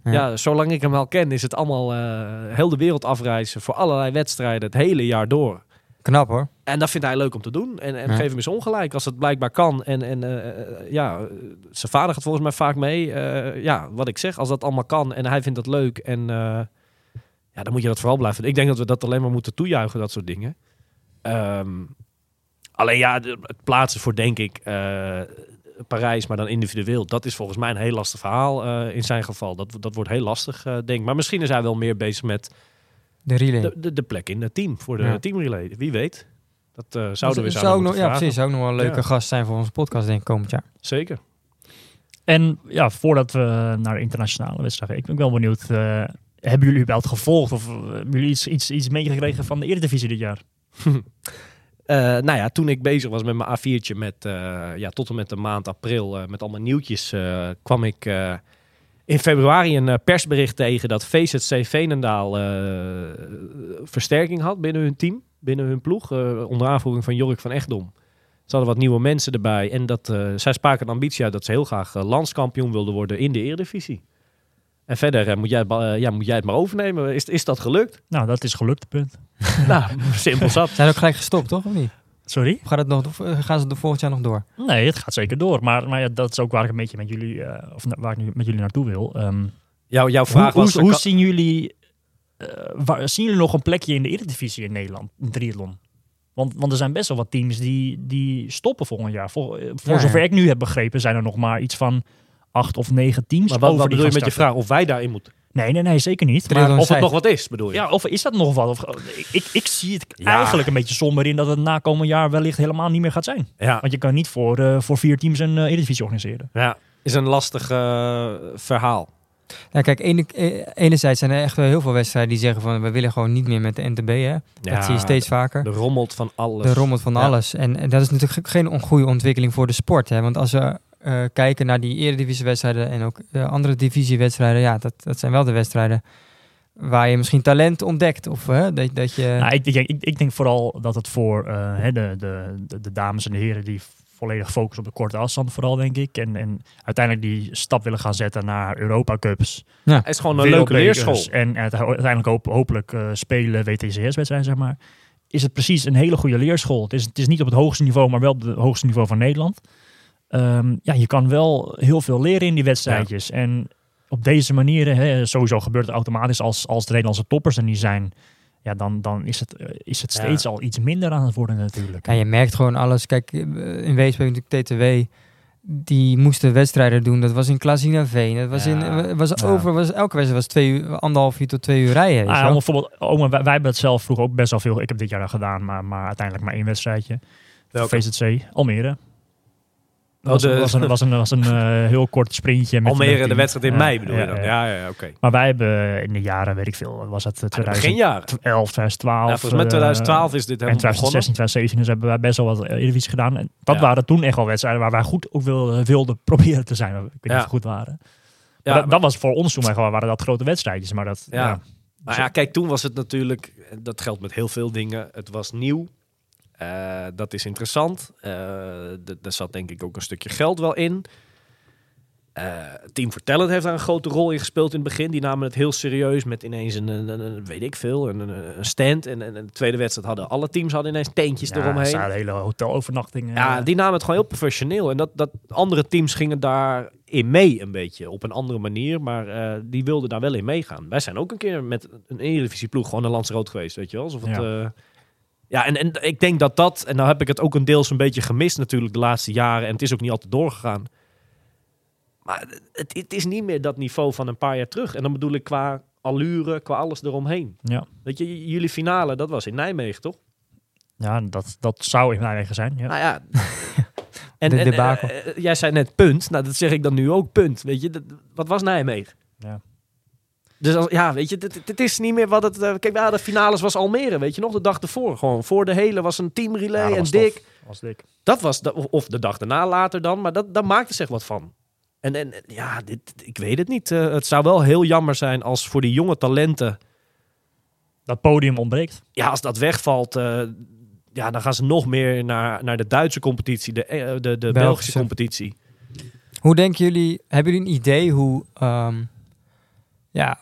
Ja. ja. zolang ik hem al ken, is het allemaal eh, heel de wereld afreizen voor allerlei wedstrijden het hele jaar door. knap hoor. En dat vindt hij leuk om te doen. En, en Ja. geef hem eens ongelijk als het blijkbaar kan. En, en ja, zijn vader gaat volgens mij vaak mee. Ja, wat ik zeg, als dat allemaal kan en hij vindt dat leuk. En ja, dan moet je dat vooral blijven. Ik denk dat we dat alleen maar moeten toejuichen, dat soort dingen. Ehm, alleen ja, de- het plaatsen voor, denk ik, eh, Parijs, maar dan individueel. Dat is volgens mij een heel lastig verhaal eh, in zijn geval. Dat, dat wordt heel lastig, eh, denk ik. Maar misschien is hij wel meer bezig met De relay. de, de, de plek in het team. Voor de Ja. teamrelay. Wie weet. Dat eh, zouden we zou zouden ook nog, ja, precies. Zou ook nog wel een leuke Ja. gast zijn voor onze podcast, denk ik, komend jaar. Zeker. En ja, voordat we naar de internationale wedstrijd gaan, ik ben wel benieuwd. eh, hebben jullie überhaupt gevolgd of hebben jullie iets, iets, iets meegekregen van de Eredivisie dit jaar? Eh, nou ja, toen ik bezig was met mijn A4'tje met, eh, ja, tot en met de maand april eh, met allemaal nieuwtjes, kwam ik in februari een persbericht tegen dat VZC Veenendaal versterking had binnen hun team, binnen hun ploeg, onder aanvoering van Jork van Echtdom. Ze hadden wat nieuwe mensen erbij en dat, zij spraken een ambitie uit dat ze heel graag landskampioen wilden worden in de Eredivisie. En verder moet, jij, ja, moet jij het maar overnemen. Is, is dat gelukt? Nou, dat is gelukt, punt. nou, simpel zat. Zijn ook gelijk gestopt, toch? Of niet? Sorry? Of gaat het nog, of gaan ze er volgend jaar nog door? Nee, het gaat zeker door. Maar, maar ja, dat is ook waar ik een beetje met jullie, eh, of na- waar ik nu met jullie naartoe wil. Ehm, Jou, jouw hoe vraag hoe, was... hoe zien jullie, eh, waar, zien jullie nog een plekje in de Eredivisie in Nederland, in triathlon? Want, want er zijn best wel wat teams die, die stoppen volgend jaar. Voor, eh, voor Ja, zover ja. ik nu heb begrepen, zijn er nog maar iets van acht of negen teams. Maar wat, over wat bedoel je met je vraag? Of wij daarin moeten? Nee, nee, nee, zeker niet. Maar, Of het nog wat is, bedoel je? ja, of is dat nog wat? Of, ik, ik, ik zie het Ja. eigenlijk een beetje somber in dat het na komend jaar wellicht helemaal niet meer gaat zijn. Ja, Want je kan niet voor, eh, voor vier teams een eh, Eredivisie organiseren. ja. is een lastig eh, verhaal. Ja, kijk, ene, enerzijds zijn er echt wel heel veel wedstrijden die zeggen van we willen gewoon niet meer met de NTB. Hè? Ja, dat zie je steeds vaker. De rommelt van alles. De rommelt van Ja. alles. En, en dat is natuurlijk geen goede ontwikkeling voor de sport. Hè? Want als we eh, kijken naar die eredivisiewedstrijden en ook de andere divisiewedstrijden, ja, dat, dat zijn wel de wedstrijden waar je misschien talent ontdekt. Of hè, dat, dat je... Nou, ik, ik, ik, ik denk vooral dat het voor eh, hè, de, de, de, de dames en de heren die volledig focussen op de korte afstand vooral, denk ik. En, en uiteindelijk die stap willen gaan zetten naar Europa Cups. Het is gewoon een leuke leerschool. En uite- uiteindelijk hoop, hopelijk eh, spelen WTCS-wedstrijden, zeg maar. Is het precies een hele goede leerschool. Het is, het is niet op het hoogste niveau, maar wel op het hoogste niveau van Nederland. Ehm, ja, je kan wel heel veel leren in die wedstrijdjes. En op deze manier, hè, sowieso gebeurt het automatisch als, als de Nederlandse toppers er niet zijn. Ja, dan, dan is, het, eh, is het Ja. steeds al iets minder aan het worden natuurlijk. Ja, je merkt gewoon alles. Kijk, eh, in Weesp TTW. Die moesten wedstrijden doen. Dat was in Klazinaveen. Dat was Ja. in was over. Was, elke wedstrijd was twee uur, anderhalf uur tot twee uur rijden. Ah, ja, bijvoorbeeld, oh, wij, wij hebben het zelf vroeger ook best wel veel. Ik heb dit jaar gedaan, maar, maar uiteindelijk maar één wedstrijdje. Welke? VZC, Almere. Oh, was, de- was een, was een, was een eh, heel kort sprintje. Met Almere, de wedstrijd in mei bedoel je dan? ja. Ja, ja, oké. Maar wij hebben in de jaren, weet ik veel, was het Aan 2011, het beginjaren. 2012. Ja, volgens mij eh, 2012 is dit en helemaal 2016, begonnen. 2017, dus hebben wij best wel wat Eredivisie gedaan. En dat Ja. waren toen echt wel wedstrijden waar wij goed ook wilden, wilden proberen te zijn. Ik weet niet Ja. of we goed waren. Ja, dat, maar- dat was voor ons toen echt wel, waren dat grote wedstrijdjes. Maar dat, Ja. ja. Maar ja, kijk, toen was het natuurlijk, dat geldt met heel veel dingen, het was nieuw. Eh, dat is interessant. D- daar zat denk ik ook een stukje geld wel in. Eh, Team Vertellend heeft daar een grote rol in gespeeld in het begin. Die namen het heel serieus met ineens een, een, een- een- weet ik veel, een, een, stand. En, en, en de tweede wedstrijd hadden alle teams hadden ineens tentjes Ja, eromheen. er hele hotelovernachtingen. Ja, die namen het gewoon heel professioneel. En dat, dat andere teams gingen daarin mee een beetje. Op een andere manier. Maar die wilden daar wel in meegaan. Wij zijn ook een keer met een Eredivisie ploeg gewoon een landsrood geweest. Weet je wel? Alsof het, Ja. ja. Ja, en, en ik denk dat dat... En nou heb ik het ook een deels een beetje gemist natuurlijk de laatste jaren. En het is ook niet altijd doorgegaan. Maar het, het is niet meer dat niveau van een paar jaar terug. En dan bedoel ik qua allure, qua alles eromheen. Ja. Weet je, jullie finale, dat was in Nijmegen, toch? Ja, dat, dat zou in Nijmegen zijn. Ja. Nou ja. en, De en, eh, eh, jij zei net punt. Nou, dat zeg ik dan nu ook punt. Weet je, dat- wat was Nijmegen? Ja. Dus als, ja, weet je, dit, dit is niet meer wat het... eh, kijk, ja, de finales was Almere, weet je nog? De dag ervoor gewoon. Voor de hele was een teamrelay Ja, dat en was dik. tof. was dik. Dat was, de, of- de dag daarna later dan. Maar dat, daar maakte zich wat van. En, en ja, dit, ik weet het niet. Eh, het zou wel heel jammer zijn als voor die jonge talenten... Dat podium ontbreekt. Ja, als dat wegvalt... eh, ja, dan gaan ze nog meer naar, naar de Duitse competitie, de, de, de Belgische. Belgische. competitie. Hoe denken jullie, hebben jullie een idee hoe, ehm, ja,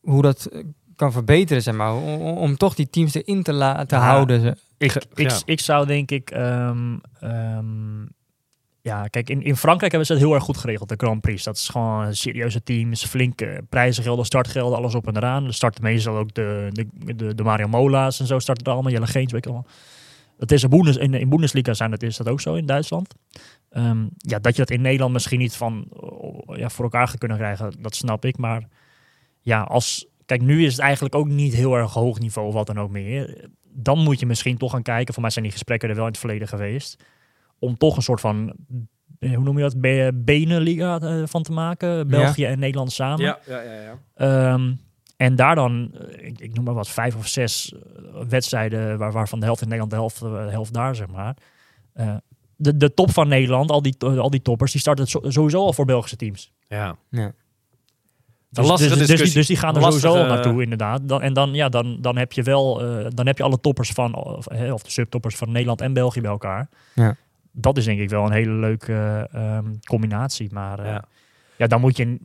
hoe dat eh, kan verbeteren, zeg maar, om, toch die teams erin te laten Ja. houden? Ik, ik, zou denk ik... ehm, ehm, ja, kijk, in, in Frankrijk hebben ze het heel erg goed geregeld, de Grand Prix. Dat is gewoon een serieuze teams, flinke prijzengelden, startgelden, alles op en eraan. Er starten meestal ook de, de, de, de Mario Mola's en zo starten er allemaal, Jelle Geens, weet ik allemaal. Dat is in, Bundes, in, in Bundesliga zijn dat, is dat ook zo in Duitsland. Ehm, ja, dat je dat in Nederland misschien niet van, oh, ja, voor elkaar gaat kunnen krijgen, dat snap ik. Maar ja, als, kijk, nu is het eigenlijk ook niet heel erg hoog niveau of wat dan ook meer. Dan moet je misschien toch gaan kijken, voor mij zijn die gesprekken er wel in het verleden geweest, om toch een soort van, eh, hoe noem je dat, Be- Benenliga eh, van te maken, België en Nederland samen. Ja, ja, ja. ja. Ehm, en daar dan, eh, ik, ik noem maar wat, vijf of zes eh, wedstrijden, waar, waarvan de helft in Nederland, de helft, eh, de helft daar, zeg maar. Eh, de, de top van Nederland, al die, al die toppers, die starten sowieso al voor Belgische teams. ja. Ja. Dus, lastige dus, dus, die, discussie. dus die gaan er Een sowieso al lastige- naartoe, inderdaad. Dan, en dan, ja, dan, dan heb je wel, eh, dan heb je alle toppers van, of, hè, of de subtoppers van Nederland en België bij elkaar. Ja. dat is denk ik wel een hele leuke eh, ehm, combinatie. Maar eh, Ja. ja. dan moet je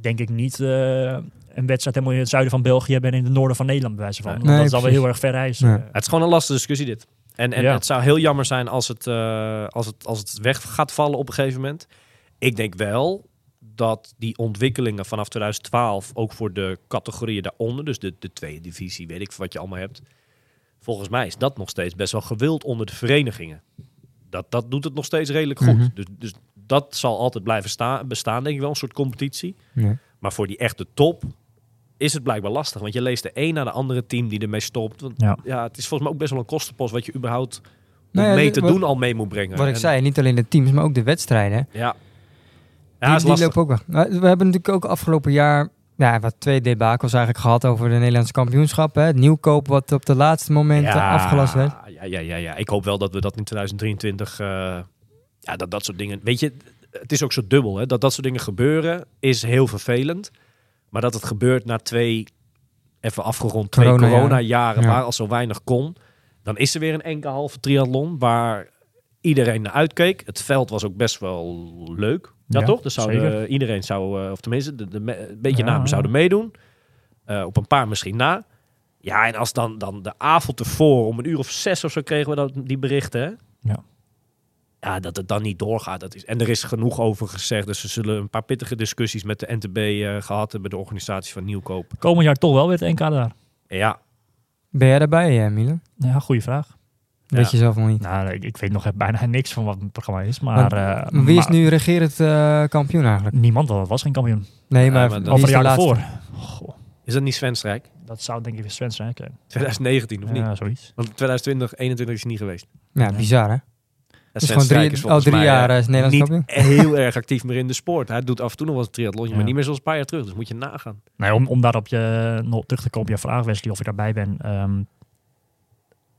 denk ik niet eh, een wedstrijd helemaal in het zuiden van België hebben en in het noorden van Nederland bij wijze van. Nee. Want Nee, dat is alweer precies. heel erg ver reizen. Ja. Het is gewoon een lastige discussie dit. En, en Ja. het zou heel jammer zijn als het, eh, als, het, als het weg gaat vallen op een gegeven moment. Ik denk wel dat die ontwikkelingen vanaf 2012 ook voor de categorieën daaronder, dus de, de tweede divisie, weet ik wat je allemaal hebt. Volgens mij is dat nog steeds best wel gewild onder de verenigingen. Dat, dat doet het nog steeds redelijk goed. Mhm. dus, dus dat zal altijd blijven sta- bestaan, denk ik wel, een soort competitie. Ja. Maar voor die echte top is het blijkbaar lastig. Want je leest de een na de andere team die ermee stopt. Want Ja. ja, het is volgens mij ook best wel een kostenpost wat je überhaupt Nou ja, mee te wat- doen al mee moet brengen. Wat ik En- zei, niet alleen de teams, maar ook de wedstrijden. Ja. Die, Ja, is die lopen ook weg. We hebben natuurlijk ook afgelopen jaar ja, wat twee debakels eigenlijk gehad over de Nederlandse kampioenschap. Hè. Het nieuwkoop wat op de laatste momenten afgelast werd. Ja, ja, ja, ja. Ik hoop wel dat we dat in 2023... eh, ja, dat dat soort dingen... Weet je, het is ook zo dubbel. Hè? Dat dat soort dingen gebeuren is heel vervelend. Maar dat het gebeurt na twee... Even afgerond, twee Corona-jaren. corona-jaren Ja. waar al zo weinig kon. Dan is er weer een enkele halve triathlon waar iedereen naar uitkeek. Het veld was ook best wel leuk. Ja, Ja, toch? Dus zou zeker. iedereen zou, eh, of tenminste, de, de, me- een beetje Ja, namen zouden meedoen. Eh, op een paar misschien na. Ja, en als dan, dan de avond ervoor, om een uur of zes of zo kregen we dat, die berichten. Hè? Ja. Ja, dat het dan niet doorgaat. Dat is, en er is genoeg over gezegd. Dus ze zullen een paar pittige discussies met de NTB eh, gehad hebben, de organisatie van Nieuwkoop. Komend jaar toch wel weer het NK daar? Ja, Ben jij daarbij, eh, Milan? Ja, goede vraag. Weet je zelf nog niet. Nou, ik, ik weet nog bijna niks van wat het programma is. Maar, Maar eh, Wie is maar nu regerend kampioen eigenlijk? Niemand, want het was geen kampioen. Nee, Ja, maar, maar dat- Over de een jaar. Goh, is dat niet Sven Strijk? dat zou denk ik weer Sven zijn. zijn. 2019 of niet? Ja, zoiets. Want 2020, 2021 is hij niet geweest. Ja, bizar hè? Dus drie, is al drie mij, jaar eh, eh, is Nederlands niet kampioen. heel erg actief meer in de sport. Hij doet af en toe nog wel een triathlon, Ja. maar niet meer zoals een paar jaar terug. Dus moet je nagaan. Nee, om, om daarop je, nog terug te komen op je vraag, Wesley, of je daarbij bent. ehm,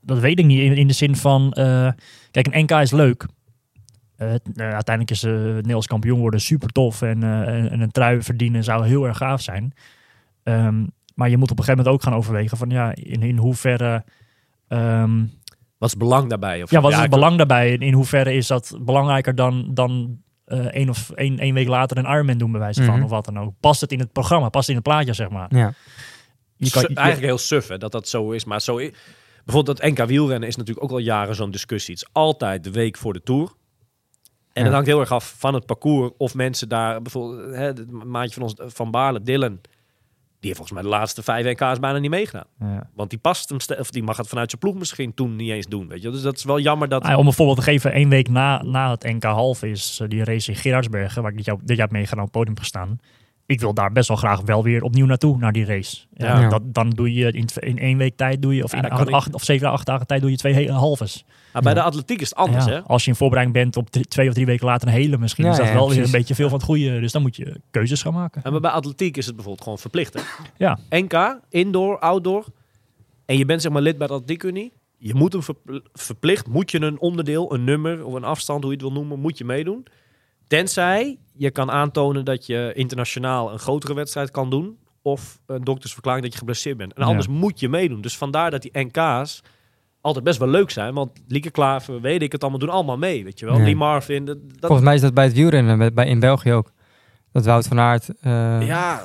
dat weet ik niet. In, in de zin van, eh, kijk, een NK is leuk. Eh, eh, uiteindelijk is eh, het Nederlands kampioen worden super tof. En, eh, en, en een trui verdienen zou heel erg gaaf zijn. Ehm, maar je moet op een gegeven moment ook gaan overwegen van, ja, in, in hoeverre... ehm, Wat is het belang daarbij? Of ja, wat is het belang daarbij? In, in hoeverre is dat belangrijker dan, dan eh één of één, één week later een Ironman doen, bij wijze van, Mhm. of wat dan ook? Past het in het programma? Past het in het plaatje, zeg maar? Ja. Je kan, je- eigenlijk heel suf hè, dat dat zo is. Maar zo bijvoorbeeld dat NK wielrennen is natuurlijk ook al jaren zo'n discussie. Het is altijd de week voor de Tour. En Ja. het hangt heel erg af van het parcours. Of mensen daar, bijvoorbeeld hè, het maatje van ons, Van Baarle, Dylan. Die heeft volgens mij de laatste vijf NK's bijna niet meegedaan. ja. Want die past hem, of die mag het vanuit zijn ploeg misschien toen niet eens doen. Weet je? Dus dat is wel jammer dat... Ah, ja, om een voorbeeld te geven, één week na, na het NK half is eh, die race in Gerardsbergen, waar ik dit jaar, dit jaar meegedaan op het podium gestaan. Ik wil daar best wel graag wel weer opnieuw naartoe, naar die race. Ja, Ja. Dat, dan doe je in, in één week tijd, doe je, of Ja, in acht, of zeven, acht dagen tijd, doe je twee hele halves. Maar bij de atletiek is het anders, hè? Als je in voorbereiding bent op drie- twee of drie weken later een hele, misschien is dat wel weer een beetje veel van het goede. Dus dan moet je keuzes gaan maken. En maar bij atletiek is het bijvoorbeeld gewoon verplicht? Ja. NK, indoor, outdoor. En je bent zeg maar lid bij de atletiekunie. Je moet hem verpl- verplicht, moet je een onderdeel, een nummer of een afstand, hoe je het wil noemen, moet je meedoen. Tenzij je kan aantonen dat je internationaal een grotere wedstrijd kan doen. Of een doktersverklaring dat je geblesseerd bent. En Ja. anders moet je meedoen. Dus vandaar dat die NK's altijd best wel leuk zijn. Want Lieke Klaver, weet ik het allemaal, doen allemaal mee. Weet je wel. Ja. Lee Marvin. Dat, dat- Volgens mij is dat bij het wielrennen, bij, bij, in België ook. Dat Wout van Aert... eh, ja,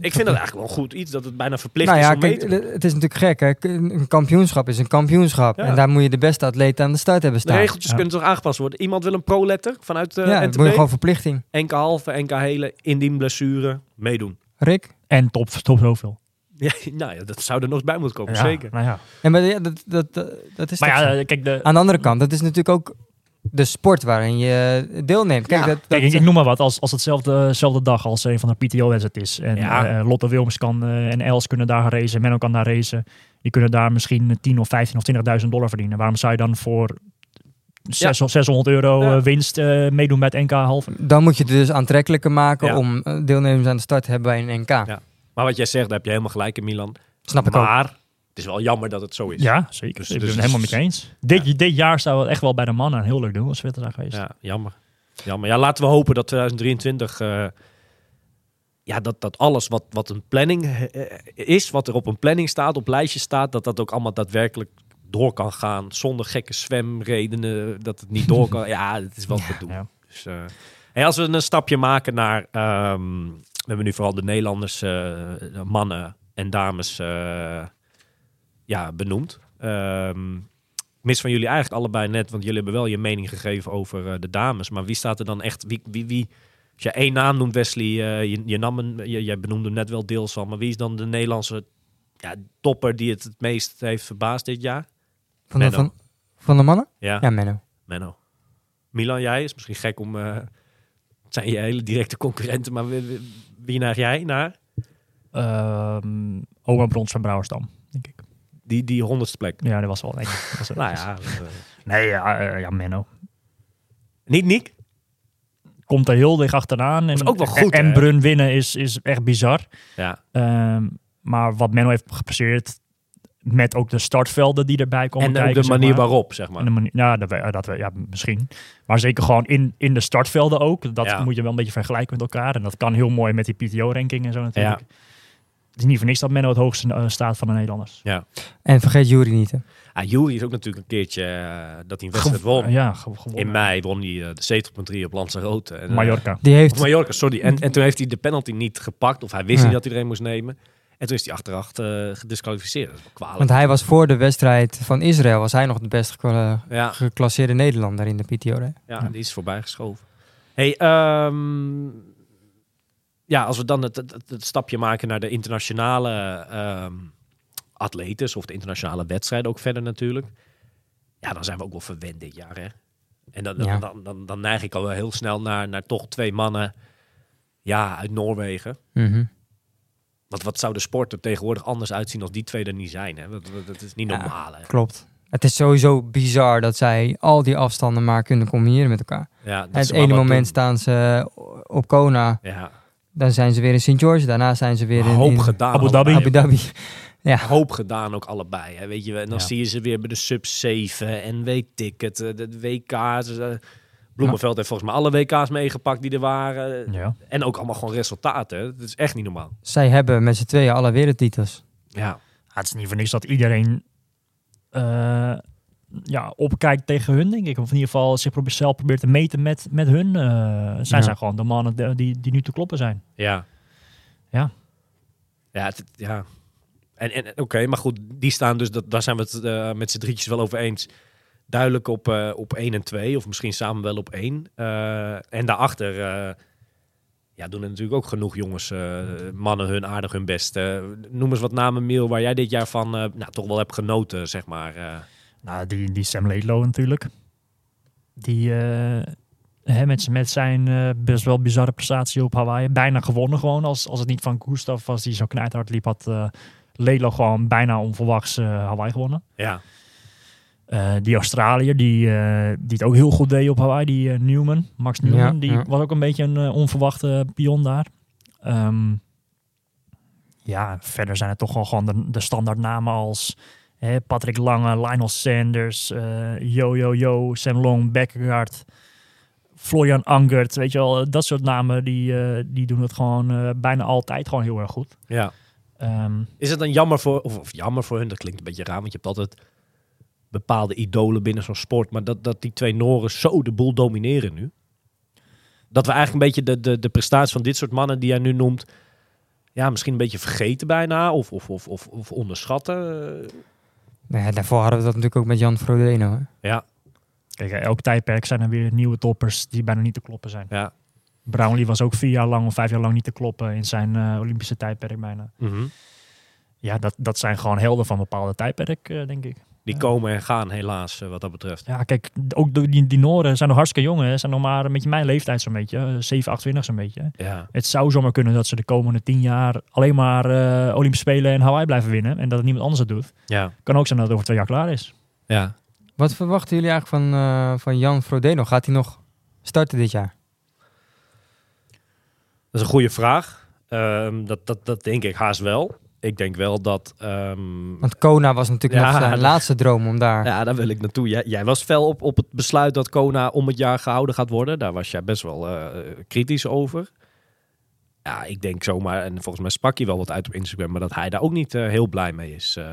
ik vind dat eigenlijk wel goed iets. Dat het bijna verplicht nou is ja, om mee kijk, te doen. het is natuurlijk gek. Hè? Een kampioenschap is een kampioenschap. Ja. En daar moet je de beste atleten aan de start hebben De staan. regeltjes Ja. kunnen toch aangepast worden? Iemand wil een pro-letter vanuit de ja, dan NTB? moet je gewoon verplichting. NK halve, NK hele, indien blessure, meedoen. Rick? En top, top zoveel. Ja, nou ja, dat zou er nog eens bij moeten komen, Ja, zeker. Nou ja. Ja, maar ja, dat, dat, dat, is Maar ja, eh, kijk, de, Aan de andere kant, dat is natuurlijk ook de sport waarin je deelneemt. Kijk, Ja. dat, dat, Kijk, ik, ik noem maar wat, als, als hetzelfde dezelfde dag als een van de PTO-wedstrijd is. En Ja. eh, Lotte Wilmers kan eh, en Els kunnen daar gaan racen, Menno kan daar racen. Die kunnen daar misschien 10 of 15 of 20.000 dollar verdienen. Waarom zou je dan voor 600, 600 euro Ja. eh, winst eh, meedoen bij het NK halve? dan moet je het dus aantrekkelijker maken Ja. om deelnemers aan de start te hebben bij een NK. Ja. Maar wat jij zegt, daar heb je helemaal gelijk in Milan. Snap ik ook. maar het is wel jammer dat het zo is. Ja, zeker. Dus- ik ben dus- het helemaal met je eens. Dit, dit jaar zou het echt wel bij de mannen een heel leuk doen als we daar geweest. Ja, jammer. Jammer. Ja, laten we hopen dat 2023... eh, ja, dat, dat alles wat, wat een planning eh, is, wat er op een planning staat, op lijstje staat, dat dat ook allemaal daadwerkelijk door kan gaan. Zonder gekke zwemredenen, dat het niet door kan. Ja, het is wel te doen. Ja. Dus, eh, en als we een stapje maken naar... ehm, we hebben nu vooral de Nederlanders, eh, mannen en dames, eh, ja, benoemd. Ehm, mis van jullie eigenlijk allebei net, want jullie hebben wel je mening gegeven over eh, de dames. Maar wie staat er dan echt? Wie, wie, wie als je één naam noemt, Wesley, eh, je, je, nam een, je, jij benoemde hem net wel deels al, maar wie is dan de Nederlandse ja, topper die het het meest heeft verbaasd dit jaar? Van de, van, van de mannen? Ja, Ja, Menno. Menno. Milan, jij is misschien gek om. eh, het zijn je hele directe concurrenten, maar wie, wie- wie neig jij naar? Ehm, Oma Brons van Brouwersdam, denk ik. Die, die honderdste plek. Ja, dat was wel een. dat was- Nou ja, eh, Nee, ja, eh, ja Menno. niet Niek. Komt er heel dicht achteraan. En, ook wel goed, En? Brun winnen is, is echt bizar. Ja, Ehm, maar wat Menno heeft gepresteerd, met ook de startvelden die erbij komen en kijken. de zeg manier maar. waarop, zeg maar. De manier, ja, dat, we- dat, we- ja, misschien. Maar zeker gewoon in, in de startvelden ook. Dat Ja. moet je wel een beetje vergelijken met elkaar. En dat kan heel mooi met die PTO-ranking en zo natuurlijk. Is niet voor niks dat Menno het hoogste eh, staat van de Nederlanders. Ja. En vergeet Jury niet. Hè. Ah, Jury is ook natuurlijk een keertje eh, dat hij een wedstrijd won. Ja, ge- gewonnen. In mei won hij eh, de 70.3 op Lanzarote. En, eh, Mallorca. Die heeft, Mallorca, sorry. En, en toen heeft hij de penalty niet gepakt. Of hij wist Ja. niet dat hij er een moest nemen. En toen is hij achteraf eh, gedisqualificeerd. Dat is wel kwalijk. Want hij was voor de wedstrijd van Israël, was hij nog de best gekla- ja, geclasseerde Nederlander in de PTO. ja, die is voorbij geschoven. Hey, ehm, ja, als we dan het, het, het stapje maken naar de internationale ehm atletes of de internationale wedstrijden ook verder natuurlijk. Ja, dan zijn we ook wel verwend dit jaar, hè? En dan, dan, Ja. dan, dan, dan neig ik al wel heel snel naar, naar toch twee mannen ja, uit Noorwegen. Mhm. Want wat zou de sport er tegenwoordig anders uitzien als die twee er niet zijn? Hè? Dat, is niet Ja. normaal. Hè? Klopt. Het is sowieso bizar dat zij al die afstanden maar kunnen combineren met elkaar. Ja, dat het ene moment doen. staan ze op Kona, Ja, dan zijn ze weer in St. George, daarna zijn ze weer in, hoop in gedaan. Abu. Dhabi. Abu Dhabi. Ja, Hoop gedaan ook allebei. Hè? Weet je, en dan Ja. zie je ze weer bij de sub 7 en W-ticket, eh, de WK's. eh, Bloemenveld heeft volgens mij alle WK's meegepakt die er waren. Ja. En ook allemaal gewoon resultaten. Dat is echt niet normaal. zij hebben met z'n tweeën alle wereldtitels. Ja, Ja, het is niet voor niks dat iedereen eh, ja, opkijkt tegen hun, denk ik. Of in ieder geval zich probeert, zelf probeert te meten met, met hun. Eh zij Ja. zijn gewoon de mannen die- die, nu te kloppen zijn. ja. Ja. Ja, het, ja. En, en oké, maar goed, die staan dus, dat, daar zijn we het eh, met z'n drietjes wel over eens. Duidelijk op, eh, op 1 en 2, of misschien samen wel op 1. en daarachter ja, doen er natuurlijk ook genoeg jongens, mannen hun aardig hun best. Noem eens wat namen, Miel, waar jij dit jaar van nou, toch wel hebt genoten, zeg maar. Nou, die, die Sam Laidlow natuurlijk. Die eh, hè, met, zijn eh, best wel bizarre prestatie op Hawaii. Bijna gewonnen gewoon. Als, als het niet van Gustav was die zo knijthard liep, had Laidlow gewoon bijna onverwachts Hawaii gewonnen. ja, Eh, die Australiër, die, die het ook heel goed deed op Hawaii, die Newman, Max Newman, Ja, die ja. was ook een beetje een onverwachte pion daar. Ehm, ja, verder zijn het toch wel gewoon de, de standaard namen als hè, Patrick Lange, Lionel Sanders, eh Yo Yo Yo, Sam Long, Beckegaard, Florian Angert, weet je wel, dat soort namen die, eh, die doen het gewoon eh, bijna altijd gewoon heel erg goed. ja. Ehm, Is het dan jammer voor, of, of jammer voor hun, dat klinkt een beetje raar, want je hebt altijd bepaalde idolen binnen zo'n sport, maar dat, dat die twee Noren zo de boel domineren nu. Dat we eigenlijk een beetje de, de, de prestaties van dit soort mannen die jij nu noemt, ja, misschien een beetje vergeten bijna, of, of, of, of, of onderschatten. Nou ja, daarvoor hadden we dat natuurlijk ook met Jan Frodeno. Hè? Ja, kijk, elk tijdperk zijn er weer nieuwe toppers die bijna niet te kloppen zijn. ja. Brownlee was ook vier jaar lang of vijf jaar lang niet te kloppen in zijn eh, Olympische tijdperk bijna. Mhm. Ja, dat, dat zijn gewoon helden van bepaalde tijdperk, eh, denk ik. Die Ja. komen en gaan helaas, eh, wat dat betreft. Ja, kijk, ook die, die Noren zijn nog hartstikke jong. Hè. Zijn nog maar een beetje mijn leeftijd zo'n beetje. eh, 7, 28 zo'n beetje. Ja, Het zou zomaar kunnen dat ze de komende tien jaar alleen maar eh, Olympische Spelen in Hawaii blijven winnen. En dat het niemand anders het doet. ja, Kan ook zijn dat het over twee jaar klaar is. ja. Wat verwachten jullie eigenlijk van, eh, van Jan Frodeno? Gaat hij nog starten dit jaar? Dat is een goede vraag. Ehm, dat, dat, dat denk ik haast wel. Ik denk wel dat... ehm, Want Kona was natuurlijk Ja, nog zijn laatste droom om daar... Ja, daar wil ik naartoe. Jij, jij was fel op, op het besluit dat Kona om het jaar gehouden gaat worden. Daar was jij best wel eh, kritisch over. Ja, ik denk zomaar, en volgens mij sprak hij wel wat uit op Instagram, maar dat hij daar ook niet eh, heel blij mee is. Eh,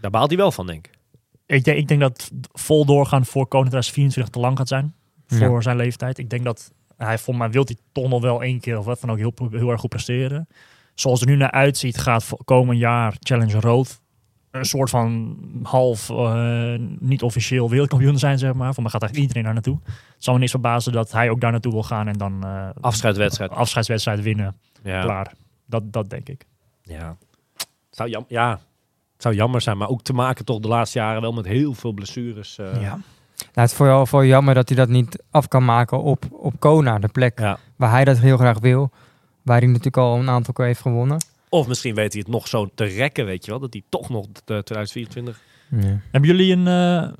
daar baalt hij wel van, denk ik. Ik denk, ik denk dat vol doorgaan voor Koning 2024 te lang gaat zijn. Ja. Voor zijn leeftijd. Ik denk dat hij, voor mij wil hij toch nog wel één keer of wat dan ook heel, heel erg goed presteren. Zoals het er nu naar uitziet, gaat voor komend jaar Challenge Road een soort van half eh, niet officieel wereldkampioen zijn, zeg maar. Voor mij gaat eigenlijk iedereen daar naartoe. Het zal me niks verbazen dat hij ook daar naartoe wil gaan en dan eh Afscheidswedstrijd. afscheidswedstrijd winnen. Ja. Klaar. Dat, dat denk ik. Ja. Het zou, jam ja. het zou jammer zijn, maar ook te maken toch de laatste jaren wel met heel veel blessures. eh. Nou, het is vooral voor jammer dat hij dat niet af kan maken op, op Kona, de plek Ja. waar hij dat heel graag wil. Waar hij natuurlijk al een aantal keer heeft gewonnen. Of misschien weet hij het nog zo te rekken, weet je wel. Dat hij toch nog de 2024... Ja. Hebben jullie een, eh,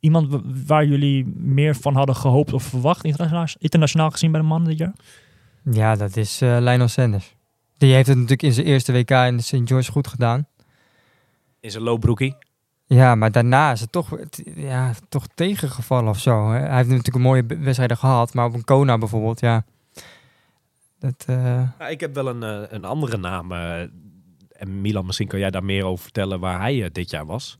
iemand wa- waar jullie meer van hadden gehoopt of verwacht, internationaal, internationaal gezien bij de mannen dit jaar? Ja, dat is eh Lionel Sanders. Die heeft het natuurlijk in zijn eerste WK in de St. George goed gedaan. In zijn lowbroekie. Ja, maar daarna is het toch, ja, toch tegengevallen of zo. Hè? Hij heeft natuurlijk een mooie wedstrijden gehad, maar op een Kona bijvoorbeeld, ja. Dat, eh, Ja, ik heb wel een, eh, een andere naam. eh, en Milan, misschien kan jij daar meer over vertellen waar hij dit jaar was.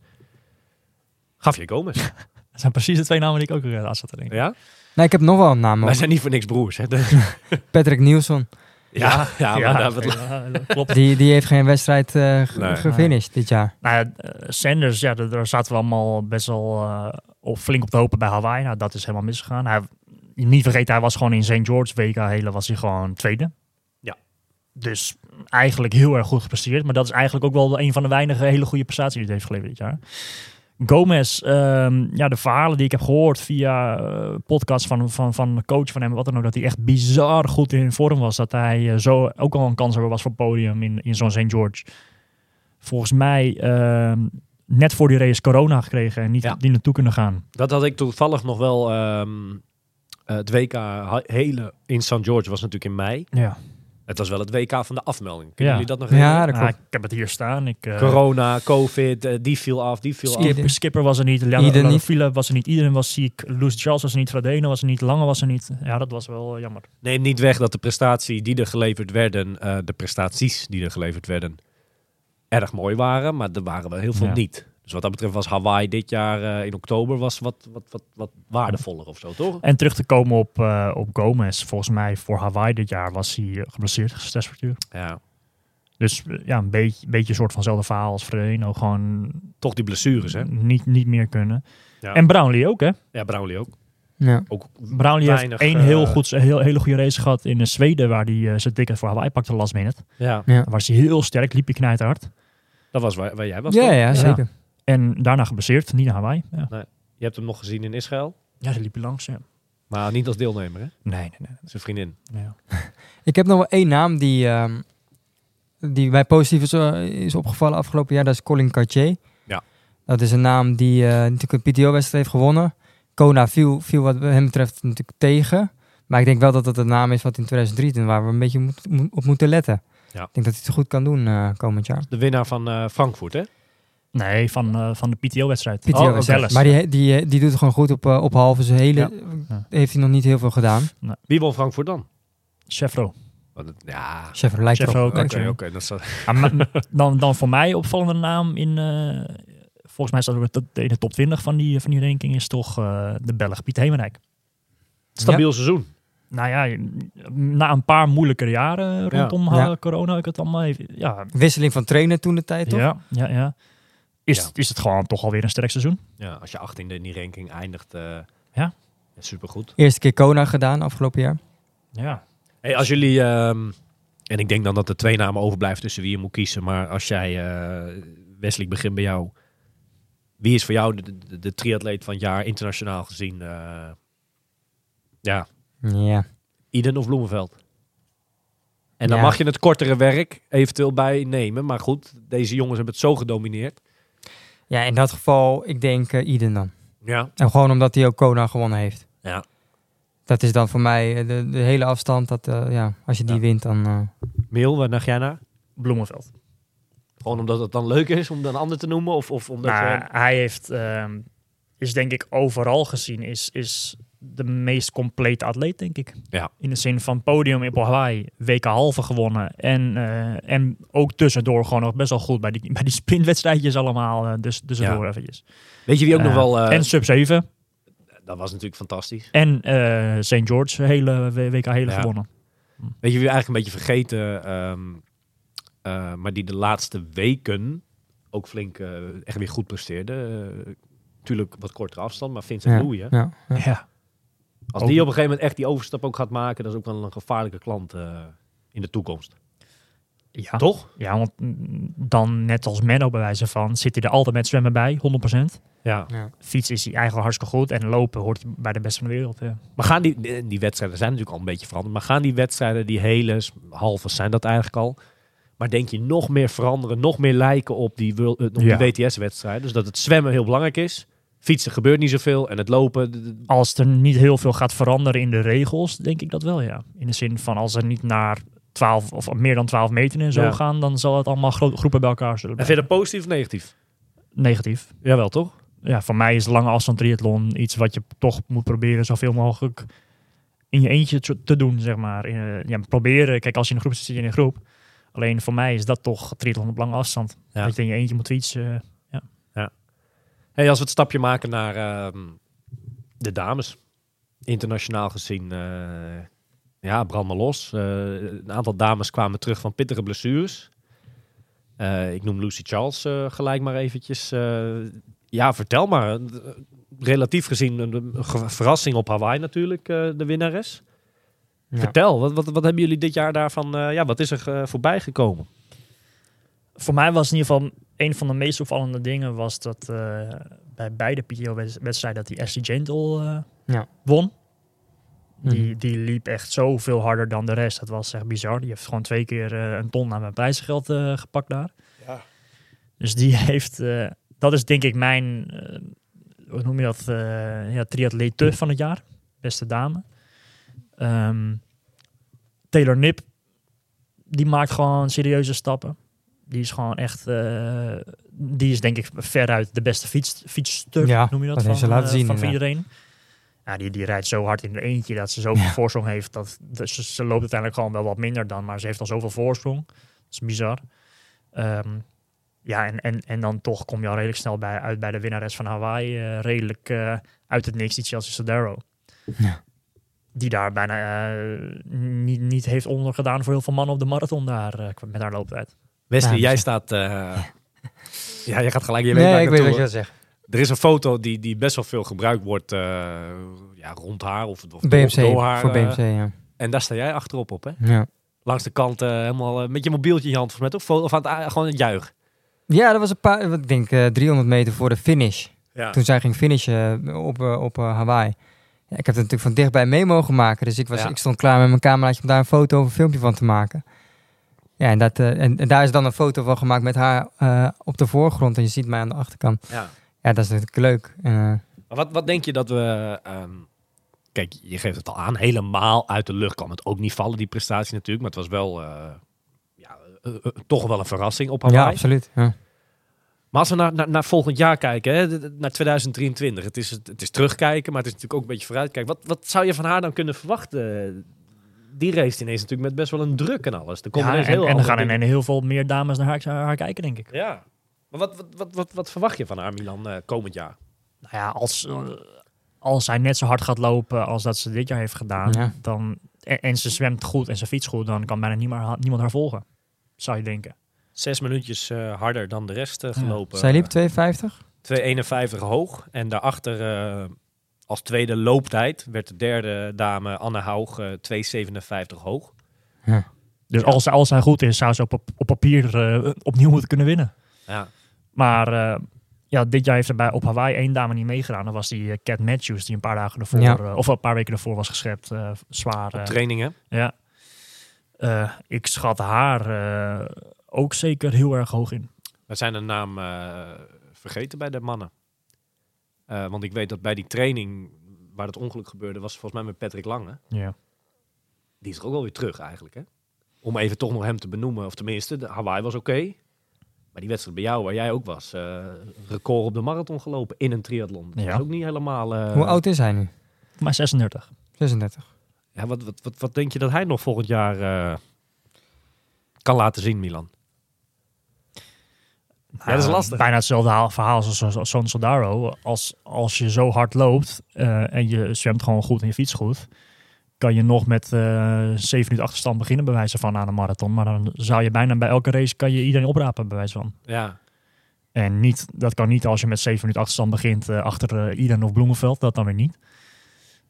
Javier Gomez. Dat zijn precies de twee namen die ik ook uh, aan zat te denken. ja? Nee, ik heb nog wel een naam. Wij zijn niet voor niks broers. Hè? De- Patrick Nielsen. Ja, ja, maar ja, klopt. Die, die heeft geen wedstrijd eh, g- Nee. gefinished dit jaar. Nou ja, Sanders, ja, daar zaten we allemaal best wel eh, op, flink op te hopen bij Hawaii. Nou, dat is helemaal misgegaan. Hij, niet vergeten, hij was gewoon in St. George WK hele was hij gewoon tweede. Ja. Dus eigenlijk heel erg goed gepresteerd. Maar dat is eigenlijk ook wel een van de weinige hele goede prestaties die hij heeft geleverd dit jaar. Gomez, ehm, ja, de verhalen die ik heb gehoord via eh, podcasts van, van, van de coach van hem, wat dan ook, dat hij echt bizar goed in vorm was. Dat hij eh, zo ook al een kanshebber was voor het podium in, in zo'n St. George. Volgens mij ehm, net voor die race corona gekregen en niet, Ja. niet naartoe kunnen gaan. Dat had ik toevallig nog wel. ehm, eh, het WK hele in St. George was natuurlijk in mei. Ja, Het was wel het WK van de afmelding. Kunnen Ja. jullie dat nog Ja, herinneren? dat Nou, ik heb het hier staan. Ik, eh, Corona, COVID, eh, die viel af, die viel af. Skip. Skipper, Skipper was er niet, niet. Philip was er niet, iedereen was ziek. Lucy Charles was er niet, Fradeno was er niet, Lange was er niet. Ja, dat was wel jammer. Neem niet weg dat de prestatie die er geleverd werden, eh, de prestaties die er geleverd werden, erg mooi waren. Maar er waren wel heel veel Ja. niet. Dus wat dat betreft was Hawaii dit jaar eh, in oktober was wat, wat, wat, wat waardevoller of zo, toch? En terug te komen op, eh, op Gomez. Volgens mij voor Hawaii dit jaar was hij eh, geblesseerd, gestressfractuur. Ja. Dus ja, een beetje, beetje een soort vanzelfde verhaal als Fradeno. Gewoon Toch die blessures, hè? niet, niet meer kunnen. Ja. En Brownlee ook, hè? Ja, Brownlee ook. Ja. ook Brownlee heeft één heel, goed, een heel, hele goede race gehad in Zweden, waar hij eh, zijn ticket voor Hawaii pakte last minute. ja, Ja. Daar was hij heel sterk, liep hij knijterhard. dat was waar, waar jij was, Ja, toch? ja, zeker. En daarna geblesseerd, niet naar Hawaii. Ja, Je hebt hem nog gezien in Israël, ja ze liep langs. Ja. maar niet als deelnemer, hè? Nee, nee, nee. Zijn vriendin. nee, ja. Ik heb nog wel één naam die, ehm, die mij positief is, eh, is opgevallen afgelopen jaar. Dat is Colin Cartier. Ja. Dat is een naam die eh, natuurlijk een PTO-wedstrijd heeft gewonnen. Kona viel, viel wat hem betreft natuurlijk tegen. Maar ik denk wel dat het een naam is wat in 2003 waar we een beetje moet- op moeten letten. Ja. Ik denk dat hij het goed kan doen eh, komend jaar. De winnaar van eh, Frankfurt, hè? Nee, van, eh, van de PTO-wedstrijd. PTO-wedstrijd. Dallas. maar die, die, die doet het gewoon goed op, eh, op halve. Zijn hele, Ja. Heeft hij nog niet heel veel gedaan. Wie won Frankfurt dan? Chevro. Ja, Chef lijkt ook, oké, dat is, dan, dan voor mij opvallende naam in... eh, volgens mij staat het in de top 20 van die, van die ranking is toch eh, de Belg Piet Hemerijk. stabiel seizoen. Nou ja, na een paar moeilijke jaren rondom Ja. eh, corona, ik het allemaal even, ja, Wisseling van trainer toen de tijd, toch? ja, ja, ja. Is, Ja. is het gewoon toch alweer een sterk seizoen? Ja, als je 18e in die ranking eindigt, eh Ja. supergoed. Eerste keer Kona gedaan afgelopen jaar. Ja. Hey, als jullie, ehm, en ik denk dan dat er twee namen overblijven tussen wie je moet kiezen, maar als jij, eh Wesley, ik begin bij jou. Wie is voor jou de, de, de triatleet van het jaar internationaal gezien? eh, ja, Ja. Iden of Bloemenveld? En dan Ja. mag je het kortere werk eventueel bij nemen. Maar goed, deze jongens hebben het zo gedomineerd. Ja, in dat geval, ik denk Iden dan. Ja. En gewoon omdat hij ook Kona gewonnen heeft. Ja. Dat is dan voor mij eh, de, de hele afstand. Dat, eh, ja, als je die Ja. wint, dan... eh, Meel, waar dacht jij naar? Bloemenveld. Gewoon omdat het dan leuk is om dan een ander te noemen? Of, of omdat Nou, je... hij heeft, ehm, is denk ik overal gezien, is, is de meest complete atleet, denk ik. Ja. In de zin van podium in Hawaii, WK halve gewonnen. En, eh, en ook tussendoor gewoon nog best wel goed bij die, bij die sprintwedstrijdjes allemaal. eh, dus tussendoor Ja. eventjes. Weet je wie ook nog Eh, wel... eh, en sub 7. dat was natuurlijk fantastisch. En eh St. George, hele WK hele Ja. gewonnen. Weet je wie we eigenlijk een beetje vergeten, ehm, eh, maar die de laatste weken ook flink eh, echt weer goed presteerde. Tuurlijk wat kortere afstand, maar Vincent ja, ja, ja. Ja. Als Ook- die op een gegeven moment echt die overstap ook gaat maken, dat is ook wel een gevaarlijke klant eh, in de toekomst. Ja. Toch? ja, want dan net als Menno bij wijze van, zit hij er altijd met zwemmen bij, 100%. Ja. Ja. Fiets is hij eigenlijk hartstikke goed en lopen hoort bij de beste van de wereld. Ja. Maar gaan die, die die wedstrijden zijn natuurlijk al een beetje veranderd, maar gaan die wedstrijden, die hele halve zijn dat eigenlijk al. Maar denk je nog meer veranderen, nog meer lijken op die, wil- eh, op Ja. die WTS-wedstrijden? Dus dat het zwemmen heel belangrijk is. Fietsen gebeurt niet zoveel en het lopen, Als er niet heel veel gaat veranderen in de regels, denk ik dat wel, ja. In de zin van als er niet naar 12 of meer dan 12 meter en zo Ja. gaan, dan zal het allemaal gro- groepen bij elkaar zullen En vind je dat positief of negatief? Negatief. Jawel, toch? Ja, voor mij is lange afstand triathlon iets wat je toch moet proberen zoveel mogelijk in je eentje te te doen, zeg maar. In, ja, proberen. Kijk, als je in een groep zit, zit je in een groep. Alleen voor mij is dat toch triathlon op lange afstand. Ja. Dat je in je eentje moet fietsen. Hey, als we het stapje maken naar ehm, de dames. Internationaal gezien. eh, Ja, brand maar los. Eh, een aantal dames kwamen terug van pittige blessures. Eh, ik noem Lucy Charles gelijk maar eventjes. Ja, vertel maar. Relatief gezien een, verrassing op Hawaii natuurlijk, de winnares. Ja. Vertel, wat, wat, wat hebben jullie dit jaar daarvan... ja, wat is er voorbij gekomen? Voor mij was in ieder geval een van de meest opvallende dingen was dat eh, bij beide PTO-wedstrijden dat die Ashley Gentle eh, Ja. won. Die, Mhm. die liep echt zoveel harder dan de rest. Dat was echt bizar. Die heeft gewoon twee keer eh, een ton aan mijn prijzengeld eh, gepakt daar. Ja. Dus die heeft... eh, dat is denk ik mijn... eh, hoe noem je dat? eh ja, triatlete van het jaar. Beste dame. Ehm, Taylor Nip. Die maakt gewoon serieuze stappen. Die is gewoon echt... eh, die is denk ik veruit de beste fiets, fietsstuk, Ja, noem je dat? van, ze laten eh, zien, van, iedereen. Ja, die, die rijdt zo hard in de eentje dat ze zoveel Ja. voorsprong heeft. Dat, ze, ze loopt uiteindelijk gewoon wel wat minder dan, maar ze heeft al zoveel voorsprong. Dat is bizar. Ehm, ja, en, en, en dan toch kom je al redelijk snel bij, uit bij de winnares van Hawaii. eh, redelijk uit het niks, die Chelsea Sodaro. Ja. Die daar bijna niet, niet heeft ondergedaan voor heel veel mannen op de marathon daar met haar looptijd. Wesley, jij staat... eh, ja, jij gaat gelijk... Je weet Nee, ik weet wat je wil zeggen. Er is een foto die, die best wel veel gebruikt wordt eh, ja, rond haar of, of BMC, door haar. voor eh, BMC, ja. en daar sta jij achterop op, hè? ja. Langs de kant, helemaal met je mobieltje in je hand, volgens mij toch? Of aan het, gewoon het juichen. Ja, dat was een paar, ik denk eh 300 meter voor de finish. Ja. Toen zij ging finishen op, op Hawaii. Ja, ik heb het natuurlijk van dichtbij mee mogen maken. Dus ik, was, Ja. ik stond klaar met mijn cameraatje om daar een foto of een filmpje van te maken. Ja, en, dat, eh, en, en daar is dan een foto van gemaakt met haar eh, op de voorgrond. En je ziet mij aan de achterkant. ja. Ja, dat is natuurlijk leuk. Eh, Maar wat, wat denk je dat we... ehm, kijk, je geeft het al aan. Helemaal uit de lucht kan het ook niet vallen, die prestatie natuurlijk. Maar het was wel... ja, toch wel een verrassing op ja, Hawaii. absoluut. Ja. Maar als we naar, naar, naar volgend jaar kijken, hè, naar 2023. Het is, het is terugkijken, maar het is natuurlijk ook een beetje vooruitkijken. Wat, wat zou je van haar dan kunnen verwachten? Die race ineens natuurlijk met best wel een druk en alles. Er komen Ja, en, heel en er gaan in heel veel meer dames naar haar, naar haar kijken, denk ik. Ja. Maar wat, wat, wat, wat, wat verwacht je van haar, Milan, eh, komend jaar? Nou ja, als, eh, als zij net zo hard gaat lopen als dat ze dit jaar heeft gedaan, Ja. dan, en, en ze zwemt goed en ze fietst goed, dan kan bijna niemand, niemand haar volgen. Zou je denken. Zes minuutjes eh, harder dan de rest gelopen. Zij liep 250. 2,51 hoog. En daarachter eh, als tweede looptijd werd de derde dame, Anne Haug, eh 2,57 hoog. Dus Ja. als, als zij goed is, zou ze op, op papier eh, opnieuw moeten kunnen winnen. Ja. Maar eh, ja, dit jaar heeft er bij, op Hawaii één dame niet meegedaan. Dat was die eh, Cat Matthews, die een paar dagen ervoor, Ja. eh, of een paar weken ervoor was geschept. eh, zwaar. Op eh, trainingen. ja. Eh, ik schat haar eh, ook zeker heel erg hoog in. We zijn een naam eh, vergeten bij de mannen. Eh, want ik weet dat bij die training waar het ongeluk gebeurde, was volgens mij met Patrick Lange. Ja. Die is er ook wel weer terug eigenlijk. Hè? Om even toch nog hem te benoemen. Of tenminste, de Hawaii was oké. Maar die wedstrijd bij jou, waar jij ook was, eh, record op de marathon gelopen in een triathlon. Dat Ja. is ook niet helemaal... eh, Hoe oud is hij nu? Maar 36. 36. Ja, wat, wat, wat, wat denk je dat hij nog volgend jaar eh, kan laten zien, Milan? Ja, dat is Nou, lastig. Bijna hetzelfde haal- verhaal als als- als zo'n Soldaro. Als, als je zo hard loopt eh, en je zwemt gewoon goed en je fietst goed, kan je nog met eh 7 minuten achterstand beginnen, bij wijze van aan een marathon. Maar dan zou je bijna bij elke race kan je iedereen oprapen, bij wijze van. Ja, En niet, dat kan niet als je met 7 minuten achterstand begint eh, achter Iden of Bloemenveld. Dat dan weer niet.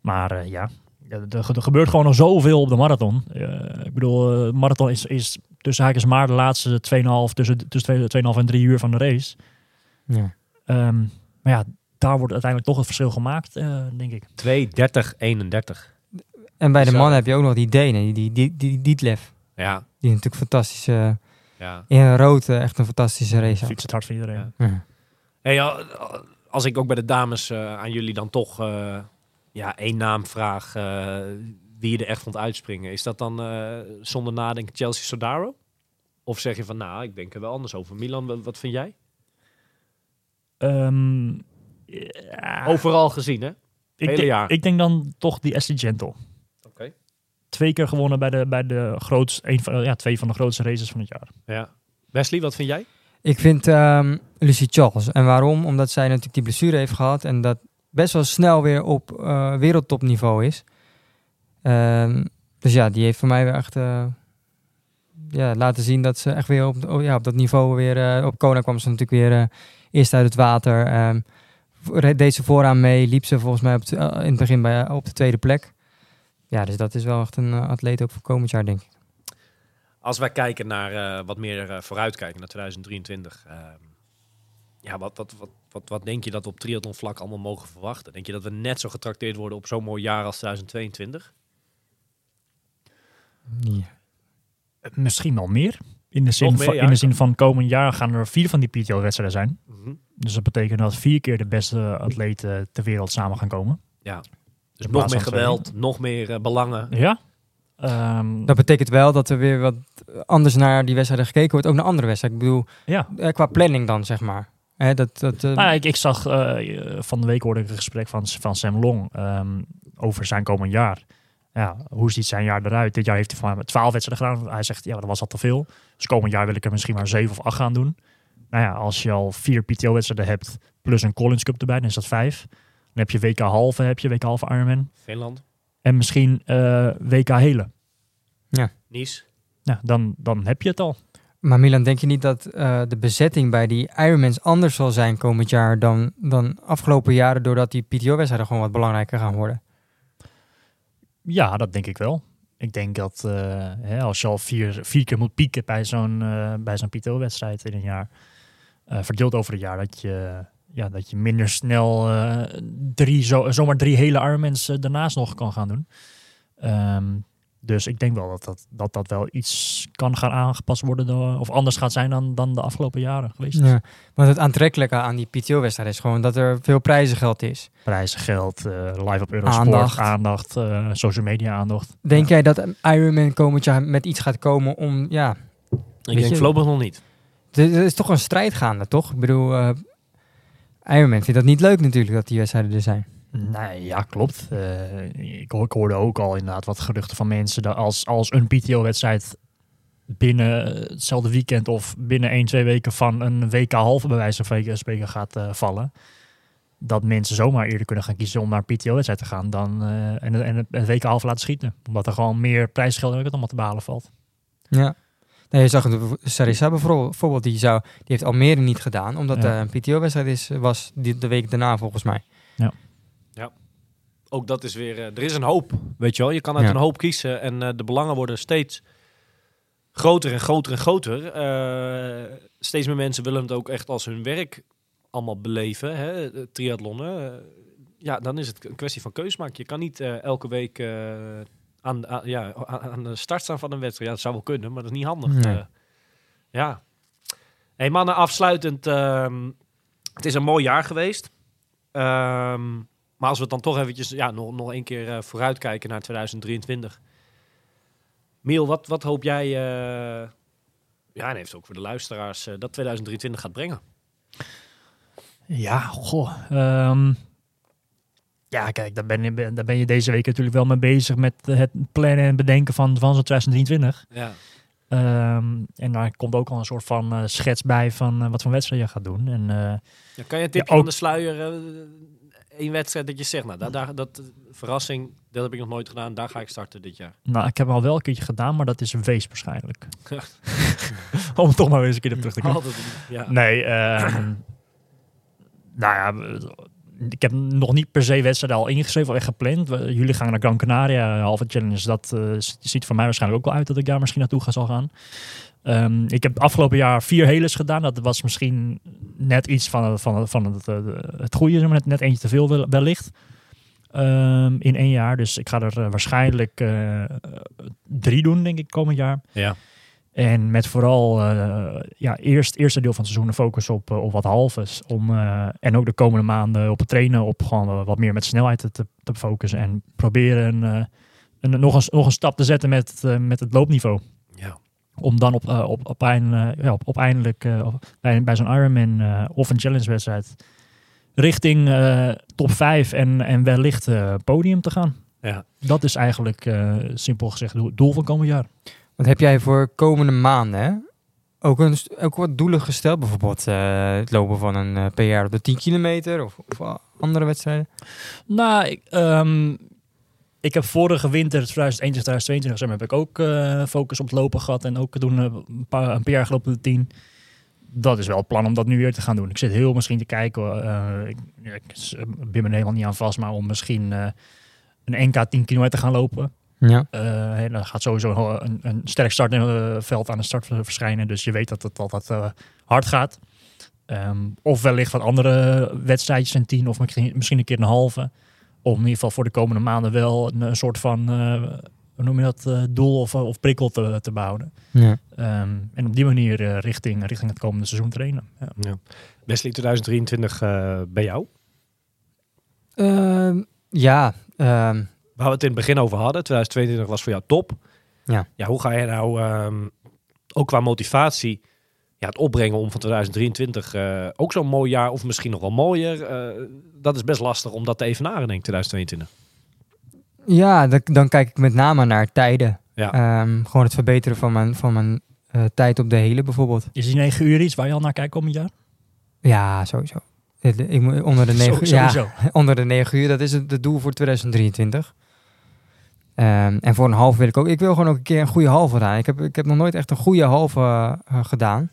Maar eh, Ja, er, er gebeurt gewoon nog zoveel op de marathon. Eh, ik bedoel, eh, marathon is, is tussen haakjes maar de laatste 2,5 tussen, tussen 2,5 en 3 uur van de race. Ja. Ehm, maar ja, daar wordt uiteindelijk toch het verschil gemaakt, eh, denk ik. 2, 30, 31. En bij de Zo. mannen heb je ook nog die Denen, die, die, die, die Dietlef. Ja, Die natuurlijk fantastisch, eh, ja. in rood echt een fantastische race had. Fiets het hard voor iedereen. Ja. Ja. Hey, als ik ook bij de dames eh, aan jullie dan toch eh, ja, één naam vraag eh, wie je er echt vond uitspringen. Is dat dan eh, zonder nadenken Chelsea Sodaro? Of zeg je van, nou, ik denk er wel anders over. Milan, wat, wat vind jij? Ehm, ja, Overal gezien, hè? ik, hele denk, jaar. ik denk dan toch die Ashley Gentle. Oké. Twee keer gewonnen bij de, bij de grootste, een van, ja, twee van de grootste races van het jaar. Ja. Wesley, wat vind jij? Ik vind ehm Lucy Charles. En waarom? Omdat zij natuurlijk die blessure heeft gehad en dat best wel snel weer op eh, wereldtopniveau is. Ehm, Dus ja, die heeft voor mij weer echt eh, ja, laten zien dat ze echt weer op, oh, ja, op dat niveau weer... eh, op Kona kwam ze natuurlijk weer eerst uit het water. voor- deed ze vooraan mee, liep ze volgens mij op in het begin bij, op de tweede plek. Ja, dus dat is wel echt een atleet ook voor komend jaar, denk ik. Als wij kijken naar wat meer vooruitkijken naar 2023. ehm, ja, wat, wat, wat, wat, wat denk je dat we op triathlonvlak allemaal mogen verwachten? Denk je dat we net zo getrakteerd worden op zo'n mooi jaar als 2022? Ja. Misschien wel meer. In de, zin meer, van, ja. in de zin van komend jaar gaan er vier van die PTO-wedstrijden zijn. Mhm. Dus dat betekent dat vier keer de beste atleten ter wereld samen gaan komen. Dus In nog meer geweld, nog meer eh, belangen. Ja. Ehm, Dat betekent wel dat er weer wat anders naar die wedstrijden gekeken wordt. Ook naar andere wedstrijden. Ik bedoel, ja. eh, qua planning dan, zeg maar. Hè, dat, dat, eh, Nou, ja, ik, ik zag eh, van de week hoorde ik een gesprek van, van Sam Long ehm, over zijn komend jaar. Ja, hoe ziet zijn jaar eruit? Dit jaar heeft hij van mij 12 wedstrijden gedaan. Hij zegt, ja, dat was al te veel. Dus komend jaar wil ik er misschien maar 7 of 8 gaan doen. Nou ja, als je al vier PTO-wedstrijden hebt, plus een Collins Cup erbij, dan is dat vijf. Dan heb je WK halve, heb je WK halve Ironman. Finland, En misschien eh, WK hele. Nice. Nou, dan, dan heb je het al. Maar Milan, denk je niet dat eh, de bezetting bij die Ironmans anders zal zijn komend jaar dan, dan afgelopen jaren, doordat die PTO-wedstrijden gewoon wat belangrijker gaan worden? Ja, dat denk ik wel. Ik denk dat eh, hè, als je al vier, vier keer moet pieken bij zo'n eh bij zo'n PTO-wedstrijd in een jaar, verdeeld over het jaar, dat je, ja, dat je minder snel drie, zo, zomaar drie hele Ironmans daarnaast nog kan gaan doen. Ehm, dus ik denk wel dat dat, dat dat wel iets kan gaan aangepast worden door, of anders gaat zijn dan, dan de afgelopen jaren geweest. Ja. Want het aantrekkelijke aan die PTO-wedstrijden is gewoon dat er veel prijzengeld is. Prijzen, geld, eh, live op Eurosport, Aandacht. aandacht, eh, social media aandacht. Denk Ja. jij dat Ironman komend jaar met iets gaat komen om, ja, Ik Weet denk je- voorlopig nog niet. er is toch een strijd gaande, toch? Ik bedoel, eh Ironman vindt dat niet leuk natuurlijk dat die wedstrijden er zijn. Nee, ja, klopt. Eh, ik, ho- ik hoorde ook al inderdaad wat geruchten van mensen dat als, als een PTO-wedstrijd binnen hetzelfde weekend of binnen 1, 2 weken van een WK halve bij wijze van spreken gaat eh, vallen, dat mensen zomaar eerder kunnen gaan kiezen om naar een PTO-wedstrijd te gaan dan eh, en, en het WK halve laten schieten. Omdat er gewoon meer prijsgeld en allemaal te behalen valt. Ja. Nee, je zag het, Sarissa bijvoorbeeld, die, zou, die heeft Almere niet gedaan, omdat Ja. er een PTO-wedstrijd is, was die, de week daarna volgens mij. Ook dat is weer, eh, er is een hoop, weet je wel. Je kan uit Ja. een hoop kiezen en eh, de belangen worden steeds groter en groter en groter. Eh, steeds meer mensen willen het ook echt als hun werk allemaal beleven, hè, triathlonnen. Ja, dan is het een kwestie van keus maken. Je kan niet elke week aan, aan- ja, aan, de start staan van een wedstrijd. Ja, dat zou wel kunnen, maar dat is niet handig. Nee. Ja. Hey mannen, afsluitend. ehm, het is een mooi jaar geweest. Ehm, maar als we dan toch eventjes ja, nog, nog een keer eh, vooruitkijken naar 2023. Miel, wat, wat hoop jij, eh, ja, en heeft ook voor de luisteraars, eh, dat 2023 gaat brengen? Ja, goh. ehm, ja, kijk, daar ben, je, daar ben je deze week natuurlijk wel mee bezig met het plannen en bedenken van, van zo'n 2023. Ja. Ehm, en daar komt ook al een soort van schets bij van wat voor wedstrijd je gaat doen. En eh, kan je een tipje Ja, ook- van de sluier, één wedstrijd dat je zegt, nou, daar, daar, dat eh, verrassing, dat heb ik nog nooit gedaan, daar ga ik starten dit jaar. nou, ik heb al wel een keertje gedaan, maar dat is een wees waarschijnlijk. Om toch maar weer eens een keer op terug te komen. Altijd, ja. Nee, ehm, nou ja, ik heb nog niet per se wedstrijden al ingeschreven of echt gepland. Jullie gaan naar Gran Canaria, halve challenge. Dat eh, ziet voor mij waarschijnlijk ook wel uit dat ik daar misschien naartoe ga zal gaan. Ehm, ik heb afgelopen jaar vier heles gedaan. Dat was misschien net iets van, het- van, van het, eh, het goede, maar, net, eentje te veel wel- wellicht. Ehm, in één jaar. Dus ik ga er eh, waarschijnlijk eh, drie doen, denk ik, komend jaar. Ja. En met vooral eh, ja, eerst eerste deel van het seizoen een focus op, op wat halves. Om, en ook de komende maanden op het trainen op gewoon wat meer met snelheid te, te, focussen. En proberen een, nog, een, nog een stap te zetten met, met het loopniveau. Om dan op, eh, op, op, eind- eh, ja, op, op eindelijk eh, bij, bij zo'n Ironman eh, of een challenge wedstrijd richting eh, top 5 en, en wellicht eh, podium te gaan. Ja. Dat is eigenlijk eh, simpel gezegd het doel van komend jaar. Wat heb jij voor komende maanden, hè? Ook, een, ook wat doelen gesteld, bijvoorbeeld eh, het lopen van een PR op de 10 kilometer of, of andere wedstrijden? Nou, ik, ehm, ik heb vorige winter, 2021, 2022, zeg maar, heb ik ook eh, focus op het lopen gehad. En ook doen eh, een, paar, een paar jaar gelopen de 10. Dat is wel het plan om dat nu weer te gaan doen. Ik zit heel misschien te kijken. eh, ik, ben me er helemaal niet aan vast, maar om misschien eh, een NK 10 kilometer te gaan lopen. Ja. Dan gaat sowieso een, een sterk startveld aan de start verschijnen. Dus je weet dat het altijd hard gaat. Ehm, of wellicht wat andere wedstrijdjes en tien, of misschien misschien een keer een halve. Om in ieder geval voor de komende maanden wel een, een soort van, eh, hoe noem je dat, eh, doel of, of prikkel te, te behouden. Ja. Ehm, en op die manier eh, richting, richting het komende seizoen trainen. Ja. Wesley 2023 eh, bij jou? Ehm, ja, ehm, Waar we het in het begin over hadden, 2022 was voor jou top. Ja. ja hoe ga je nou, ehm, ook qua motivatie, ja, het opbrengen om van 2023 eh, ook zo'n mooi jaar, of misschien nog wel mooier, eh, dat is best lastig om dat te evenaren, denk ik, 2022. ja dan, dan kijk ik met name naar tijden. Ja. Ehm, gewoon het verbeteren van mijn, van mijn eh, tijd op de hele bijvoorbeeld. Is die negen uur iets waar je al naar kijkt komend jaar? Ja, sowieso. Ik moet onder de negen Zo- ja, onder de 9 uur, dat is het, het doel voor 2023. Ehm, en voor een halve wil ik ook. Ik wil gewoon ook een keer een goede halve gedaan. Ik heb, ik heb nog nooit echt een goede halve gedaan.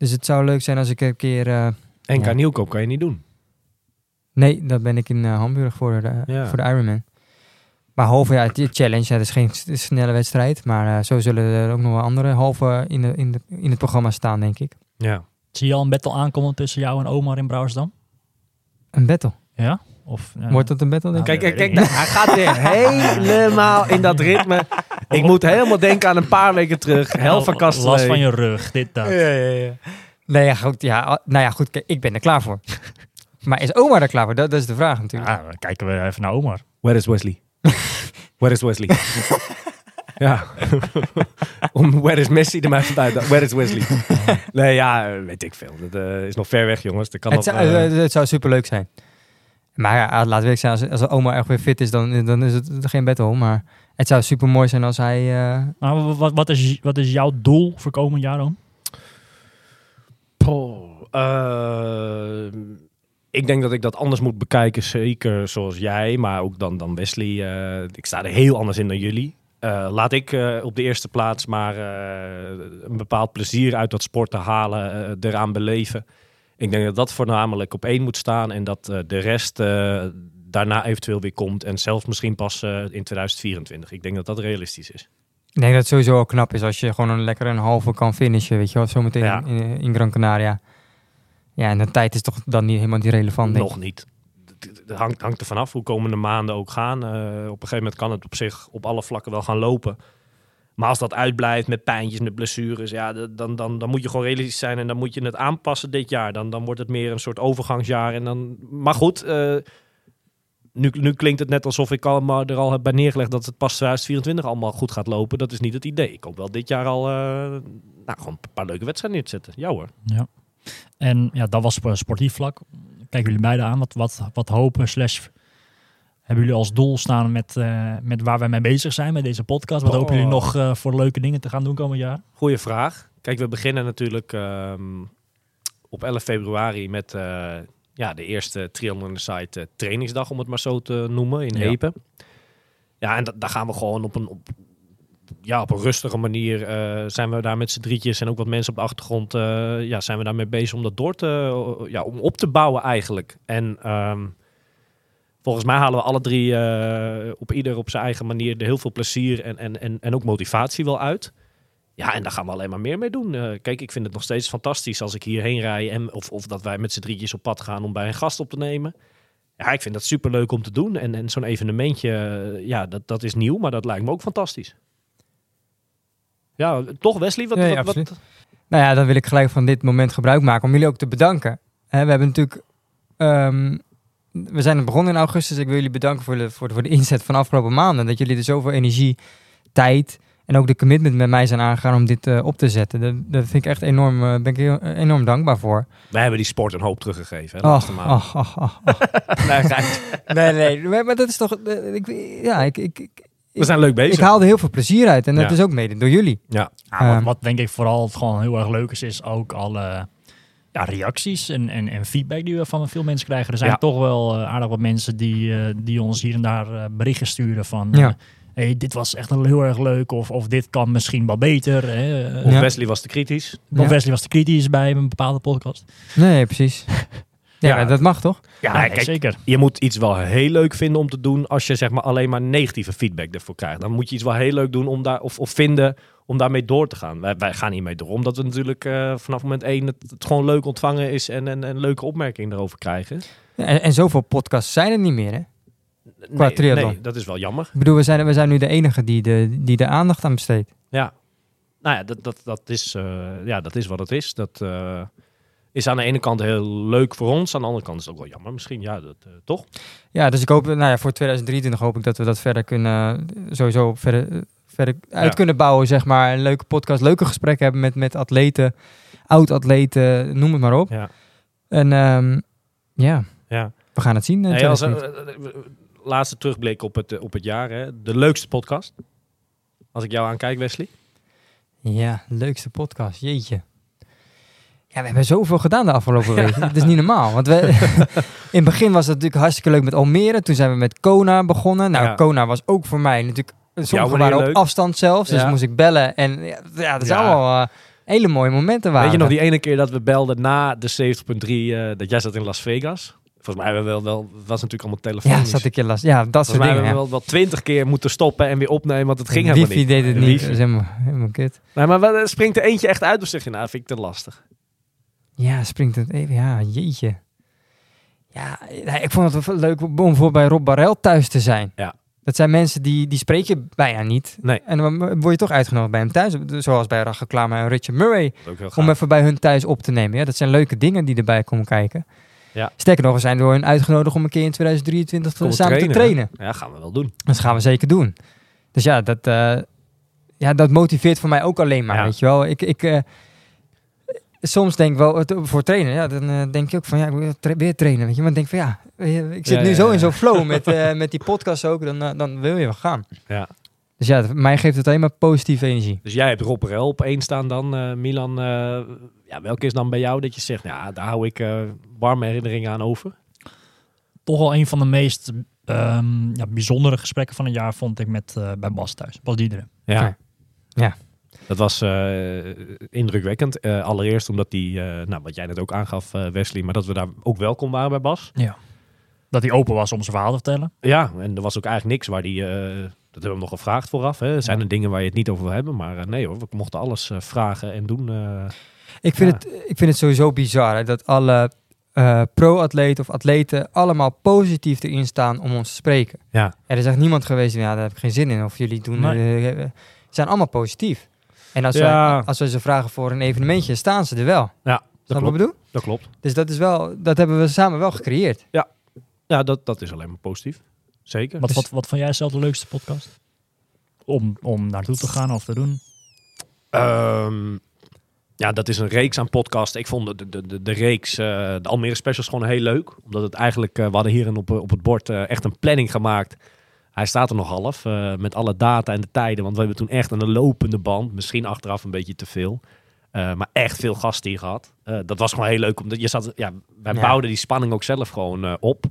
Dus het zou leuk zijn als ik een keer. eh, NK Ja. Nieuwkoop kan je niet doen. nee, dat ben ik in eh, Hamburg voor de, Ja. voor de Ironman. Maar halve, ja, die challenge, ja, dat is geen snelle wedstrijd. Maar eh, zo zullen er ook nog wel andere halve in, de, in, de, in het programma staan, denk ik. Ja. Zie je al een battle aankomen tussen jou en Omar in Brouwersdam? Een battle. Ja? Of, eh, Wordt dat een battle, denk ik? Kijk, kijk, kijk, hij gaat weer helemaal in dat ritme. Ik moet helemaal denken aan een paar weken terug. Hel van Kastelein. Last van je rug, dit, dat. Ja, ja, ja. Nee, ja, goed, ja, nou ja, goed, ik ben er klaar voor. maar is oma er klaar voor? Dat, dat is de vraag natuurlijk. Ja, dan kijken we even naar Omar. Where is Wesley? Where is Wesley? ja. Om Where is Messi er maar bij. Where is Wesley? nee, ja, eh, weet ik veel. Dat eh, is nog ver weg, jongens. Dat kan het, nog, zou, eh, het zou superleuk zijn. Maar ja, laat ik zijn, als, als oma echt weer fit is, dan, dan is het geen battle. Maar het zou super mooi zijn als hij... eh, Maar wat, wat, is, wat is jouw doel voor komend jaar dan? Poh, eh, ik denk dat ik dat anders moet bekijken. Zeker zoals jij, maar ook dan, dan Wesley. eh, ik sta er heel anders in dan jullie. Eh, laat ik eh, op de eerste plaats maar eh, een bepaald plezier uit dat sport te halen, eh, eraan beleven. Ik denk dat dat voornamelijk op één moet staan en dat eh, de rest eh, daarna eventueel weer komt. En zelfs misschien pas eh, in 2024. Ik denk dat dat realistisch is. ik denk dat het sowieso al knap is als je gewoon een lekker een halve kan finishen, weet je wel. Zometeen Ja. in, in Gran Canaria. Ja, en de tijd is toch dan niet helemaal niet relevant. Nog niet. Het- hangt, hangt er vanaf hoe komende maanden ook gaan. Eh, op een gegeven moment kan het op zich op alle vlakken wel gaan lopen. Maar als dat uitblijft met pijntjes, met blessures, ja, dan, dan, dan moet je gewoon realistisch zijn en dan moet je het aanpassen dit jaar. Dan, dan wordt het meer een soort overgangsjaar. En dan, maar goed, eh, nu, nu klinkt het net alsof ik al, maar er al heb bij neergelegd dat het pas 2024 allemaal goed gaat lopen. Dat is niet het idee. Ik hoop wel dit jaar al eh, nou, gewoon een paar leuke wedstrijden neer te zetten. Ja hoor. Ja. En ja, dat was op sportief vlak. Kijken jullie beiden aan. Wat, wat, wat hopen slash hebben jullie als doel staan met, eh, met waar wij mee bezig zijn met deze podcast? Wat Oh. hopen jullie nog eh, voor leuke dingen te gaan doen komend jaar? Goeie vraag. Kijk, we beginnen natuurlijk ehm, op 11 februari met eh, ja, de eerste Triathlon on the Site eh, trainingsdag, om het maar zo te noemen, in Ja. Hepen. Ja, en da- daar gaan we gewoon op een, op, ja, op een rustige manier, eh, zijn we daar met z'n drietjes en ook wat mensen op de achtergrond, eh, ja, zijn we daarmee bezig om dat door te, ja, om op te bouwen eigenlijk. En ehm, volgens mij halen we alle drie op ieder op zijn eigen manier er heel veel plezier en, en, en, en ook motivatie wel uit. Ja, en daar gaan we alleen maar meer mee doen. Eh, kijk, ik vind het nog steeds fantastisch als ik hierheen rij. En, of, of dat wij met z'n drietjes op pad gaan om bij een gast op te nemen. Ja, ik vind dat superleuk om te doen. En, en zo'n evenementje, eh, ja, dat, dat is nieuw, maar dat lijkt me ook fantastisch. Ja, toch Wesley? Wat, ja, wat. Nou ja, dan wil ik gelijk van dit moment gebruik maken om jullie ook te bedanken. Hè, we hebben natuurlijk... ehm, we zijn begonnen in augustus. Ik wil jullie bedanken voor de, voor, de, voor de inzet van de afgelopen maanden. Dat jullie er zoveel energie, tijd en ook de commitment met mij zijn aangegaan om dit eh, op te zetten. Dat, dat vind ik echt enorm, eh, ben ik heel, enorm dankbaar voor. Wij hebben die sport een hoop teruggegeven. Hè, ach, ach, ach. Nee, nee, nee, maar, dat is toch... eh, ik, ja, ik, ik, ik, We zijn leuk bezig. ik haalde heel veel plezier uit. En dat Ja. is ook mede door jullie. ja. Ja, wat, wat denk ik vooral gewoon heel erg leuk is, is ook alle ja, reacties en, en, en feedback die we van veel mensen krijgen. Er zijn Ja. toch wel eh, aardig wat mensen die, eh, die ons hier en daar eh, berichten sturen van... Eh, hey, dit was echt een heel erg leuk of, of dit kan misschien wel beter. Hè. Of Ja. Wesley was te kritisch. Of Ja. Wesley was te kritisch bij een bepaalde podcast. Nee, precies. Ja, dat mag toch? Ja, Nee, kijk, zeker. Je moet iets wel heel leuk vinden om te doen als je zeg maar alleen maar negatieve feedback ervoor krijgt. Dan moet je iets wel heel leuk doen om daar, of, of vinden om daarmee door te gaan. Wij, wij gaan hiermee door, omdat we natuurlijk eh, vanaf moment één het, het gewoon leuk ontvangen is en en- en leuke opmerkingen erover krijgen. En, en zoveel podcasts zijn er niet meer, hè? Qua Nee, triathlon. nee, dat is wel jammer. Ik bedoel, we zijn, we zijn nu de enige die de, die de aandacht aan besteedt. Ja, nou ja, dat, dat, dat, is, eh, ja, dat is wat het is. Dat eh, is aan de ene kant heel leuk voor ons, aan de andere kant is het ook wel jammer misschien. Ja, dat, eh, toch? Ja, dus ik hoop, nou ja, voor 2023 hoop ik dat we dat verder kunnen, sowieso verder, verder uit Ja. kunnen bouwen, zeg maar. Een leuke podcast, leuke gesprekken hebben met, met atleten, oud-atleten, noem het maar op. Ja. En ehm, ja, ja. we gaan het zien. in Hey, als, 2023. Laatste terugblik op het, eh, op het jaar. Hè. De leukste podcast. Als ik jou aankijk, Wesley. Ja, leukste podcast, jeetje. Ja, we hebben zoveel gedaan de afgelopen week. Het is niet normaal. Want we, in het begin was het natuurlijk hartstikke leuk met Almere. Toen zijn we met Kona begonnen. Nou, Ja. Kona was ook voor mij natuurlijk... Sommige manier waren op leuk. afstand zelfs. Dus Ja. moest ik bellen. En ja, dat zijn Ja. allemaal eh, hele mooie momenten waren. Weet je nog dat. die ene keer dat we belden na de 70.3, eh dat jij zat in Las Vegas? Volgens mij hebben we wel, wel het was natuurlijk allemaal telefoon. Ja, zat ik je last. Ja, dat Volgens soort mij dingen. hebben we wel wel twintig keer moeten stoppen en weer opnemen, want het ging helemaal Wifi niet. deed het niet. wifi. Dat is helemaal, helemaal kut. Nee, maar wat, springt er eentje echt uit of zeg je nou, vind ik te lastig? Ja, springt het even. Ja, jeetje. Ja, nee, ik vond het wel leuk om bijvoorbeeld bij Rob Barel thuis te zijn. Ja. Dat zijn mensen die, die spreek je bijna niet. Nee. En dan word je toch uitgenodigd bij hem thuis. Zoals bij Rachel Klamer en Richard Murray. Om even bij hun thuis op te nemen. Ja, dat zijn leuke dingen die erbij komen kijken. Ja. Sterker nog, we zijn door hen uitgenodigd om een keer in 2023 te- Komen samen te trainen. Ja, gaan we wel doen. Dat gaan we zeker doen. Dus ja, dat, eh, ja, dat motiveert voor mij ook alleen maar, Ja. weet je wel. Ik, ik, eh, soms denk ik wel, voor trainen, ja, dan eh, denk je ook van, ja, ik wil tra- weer trainen, weet je. Maar ik denk van, ja, eh, ik zit Ja, nu zo in zo'n flow met, eh, met die podcast ook, dan, eh, dan wil je wel gaan. Ja. Dus ja, mij geeft het alleen maar positieve energie. Dus jij hebt Rob Rel op één staan dan, eh, Milan. Ja, welke is dan bij jou dat je zegt, ja, daar hou ik eh, warme herinneringen aan over? Toch wel een van de meest ehm, ja, bijzondere gesprekken van het jaar vond ik met eh, bij Bas thuis. Bas Diederen. Ja. Ja. Dat was eh, indrukwekkend. Eh, allereerst omdat die, eh, nou, wat jij net ook aangaf, Wesley, maar dat we daar ook welkom waren bij Bas. Dat hij open was om zijn verhaal te vertellen. Ja, en er was ook eigenlijk niks waar die, eh, dat hebben we hem nog gevraagd vooraf. Hè. Zijn Ja. er dingen waar je het niet over wil hebben? Maar nee hoor, we mochten alles vragen en doen. eh. Ik vind, Ja. het, ik vind het sowieso bizar hè, dat alle eh, pro-atleten of atleten allemaal positief erin staan om ons te spreken. Ja. Er is echt niemand geweest, ja, daar heb ik geen zin in. Of jullie doen, Nee. eh, eh, ze zijn allemaal positief. En als, Ja. we, als we ze vragen voor een evenementje, staan ze er wel. Ja, dat wat klopt. bedoel? Dat klopt. Dus dat is wel, dat hebben we samen wel gecreëerd. Ja, dat, dat is alleen maar positief. Zeker. Wat, Dus- wat, wat vond jij zelf de leukste podcast? Om, om naartoe te gaan of te doen? Ehm, ja, dat is een reeks aan podcasts. Ik vond de, de, de, de reeks, eh, de Almere Specials, gewoon heel leuk. Omdat het eigenlijk, eh, we hadden hier een op, op het bord eh, echt een planning gemaakt. Hij staat er nog half, eh, met alle data en de tijden. Want we hebben toen echt een lopende band, misschien achteraf een beetje te veel. eh, maar echt veel gasten hier gehad. Eh, dat was gewoon heel leuk. Omdat je zat, ja, wij Ja. bouwden die spanning ook zelf gewoon eh, op.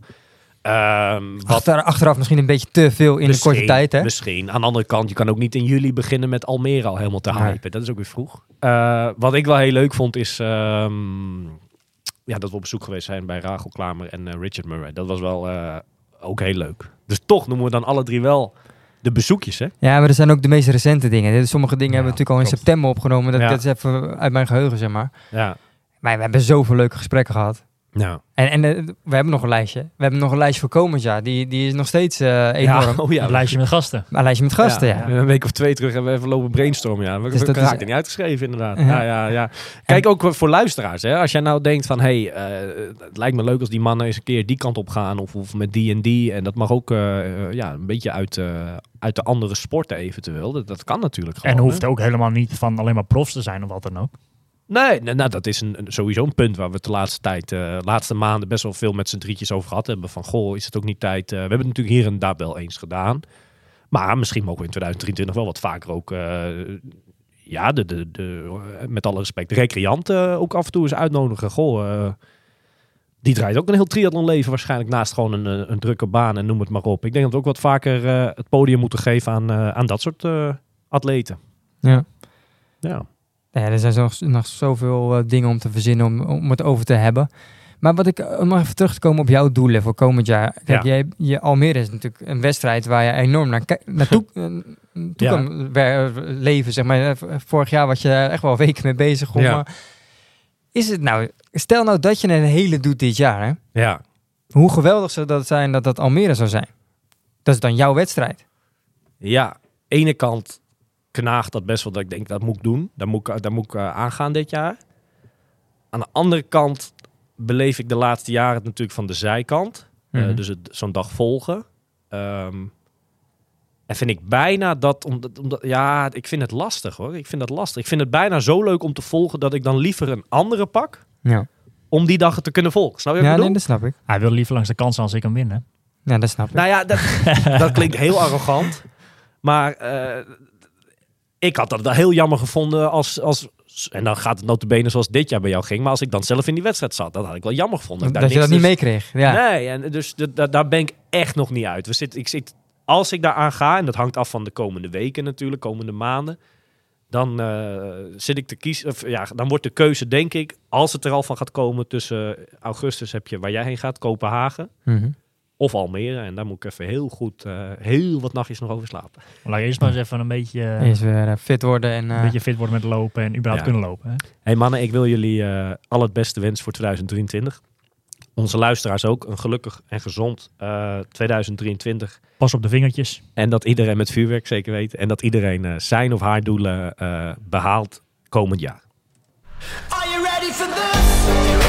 Ehm, wat Achter, achteraf misschien een beetje te veel in de korte tijd, hè? Misschien. Aan de andere kant, je kan ook niet in juli beginnen met Almere al helemaal te Nee. hypen. Dat is ook weer vroeg. Eh, wat ik wel heel leuk vond is ehm, ja, dat we op bezoek geweest zijn bij Rachel Klamer en eh, Richard Murray. Dat was wel eh, ook heel leuk. Dus toch noemen we dan alle drie wel de bezoekjes, hè? Ja, maar er zijn ook de meest recente dingen. Dit- Sommige dingen Ja, hebben we natuurlijk al in september opgenomen. Dat, Ja. dat is even uit mijn geheugen, zeg maar. Ja. Maar we hebben zoveel leuke gesprekken gehad. Ja. En, en eh, we hebben nog een lijstje. We hebben nog een lijstje voor komend jaar. Die, die is nog steeds eh, enorm. oh ja. Een lijstje met gasten. Een lijstje met gasten, ja. Een week of twee terug hebben we even lopen brainstormen. Ja, we Dus we dat is- raakten niet uitgeschreven inderdaad. Ja. Ja. Ja, ja, Kijk ook voor luisteraars. Hè. Als jij nou denkt van, hey, eh, het lijkt me leuk als die mannen eens een keer die kant op gaan. Of, of met die en die. En dat mag ook ja, een beetje uit, eh, uit de andere sporten eventueel. Dat, dat kan natuurlijk gewoon. En hoeft hè. ook helemaal niet van alleen maar profs te zijn of wat dan ook. Nee, nou, nou, dat is een, sowieso een punt waar we de laatste tijd, eh laatste maanden best wel veel met z'n drietjes over gehad hebben. Van, goh, is het ook niet tijd? eh, we hebben het natuurlijk hier en daar wel eens gedaan. Maar misschien mogen we in 2023 wel wat vaker ook eh, ja, de, de, de, met alle respect, de recreant eh, ook af en toe eens uitnodigen. Goh, die draait ook een heel triathlonleven waarschijnlijk naast gewoon een, een drukke baan en noem het maar op. Ik denk dat we ook wat vaker het podium moeten geven aan, aan dat soort atleten. Ja. Ja. Ja, er zijn nog zoveel eh, dingen om te verzinnen om, om het over te hebben. Maar wat ik, om nog even terug te komen op jouw doelen voor komend jaar. Kijk, Ja. jij, je Almere is natuurlijk een wedstrijd waar je enorm naar, naartoe eh, toe Ja. kan leven. Zeg maar. Eh, Vorig jaar was je echt wel weken mee bezig. Om, Ja. eh, is het nou, stel nou dat je een hele doet dit jaar. Hè? Ja. Hoe geweldig zou dat zijn dat dat Almere zou zijn? Dat is dan jouw wedstrijd. Ja, ene kant knaagt dat best wel dat ik denk, dat moet ik doen. Daar moet ik, daar moet ik eh, aangaan dit jaar. Aan de andere kant beleef ik de laatste jaren het natuurlijk van de zijkant. Eh, Mhm. dus het- zo'n dag volgen. Ehm, en vind ik bijna dat, omdat, omdat, ja, ik vind het lastig hoor. Ik vind dat lastig. Ik vind het bijna zo leuk om te volgen dat ik dan liever een andere pak Ja, om die dag te kunnen volgen. Snap je wat ja ik nee, dat snap ik. Hij wil liever langs de kans als ik hem win. Hè? Ja, dat snap ik. Nou ja, dat, dat klinkt heel arrogant. Maar eh, ik had dat heel jammer gevonden als, als... En dan gaat het notabene zoals dit jaar bij jou ging. Maar als ik dan zelf in die wedstrijd zat, dat had ik wel jammer gevonden. dat daar je dat niet dus- meekreeg. Ja. Nee, en dus daar ben ik echt nog niet uit. We zitten, ik zit, als ik daar aan ga, en dat hangt af van de komende weken natuurlijk, komende maanden, dan eh, zit ik te kiezen. Of, ja, dan wordt de keuze, denk ik, als het er al van gaat komen, tussen augustus heb je waar jij heen gaat, Kopenhagen Mhm. Of Almere. En daar moet ik even heel goed, eh, heel wat nachtjes nog over slapen. Laat je eerst maar eens even een beetje, een Eerst weer eh, fit worden en... eh, beetje fit worden met lopen en überhaupt Ja. kunnen lopen. Hè? Hey mannen, ik wil jullie eh, al het beste wensen voor 2023. Onze luisteraars ook een gelukkig en gezond eh, 2023. Pas op de vingertjes. En dat iedereen met vuurwerk zeker weet. En dat iedereen zijn of haar doelen eh, behaalt komend jaar. Are you ready for this?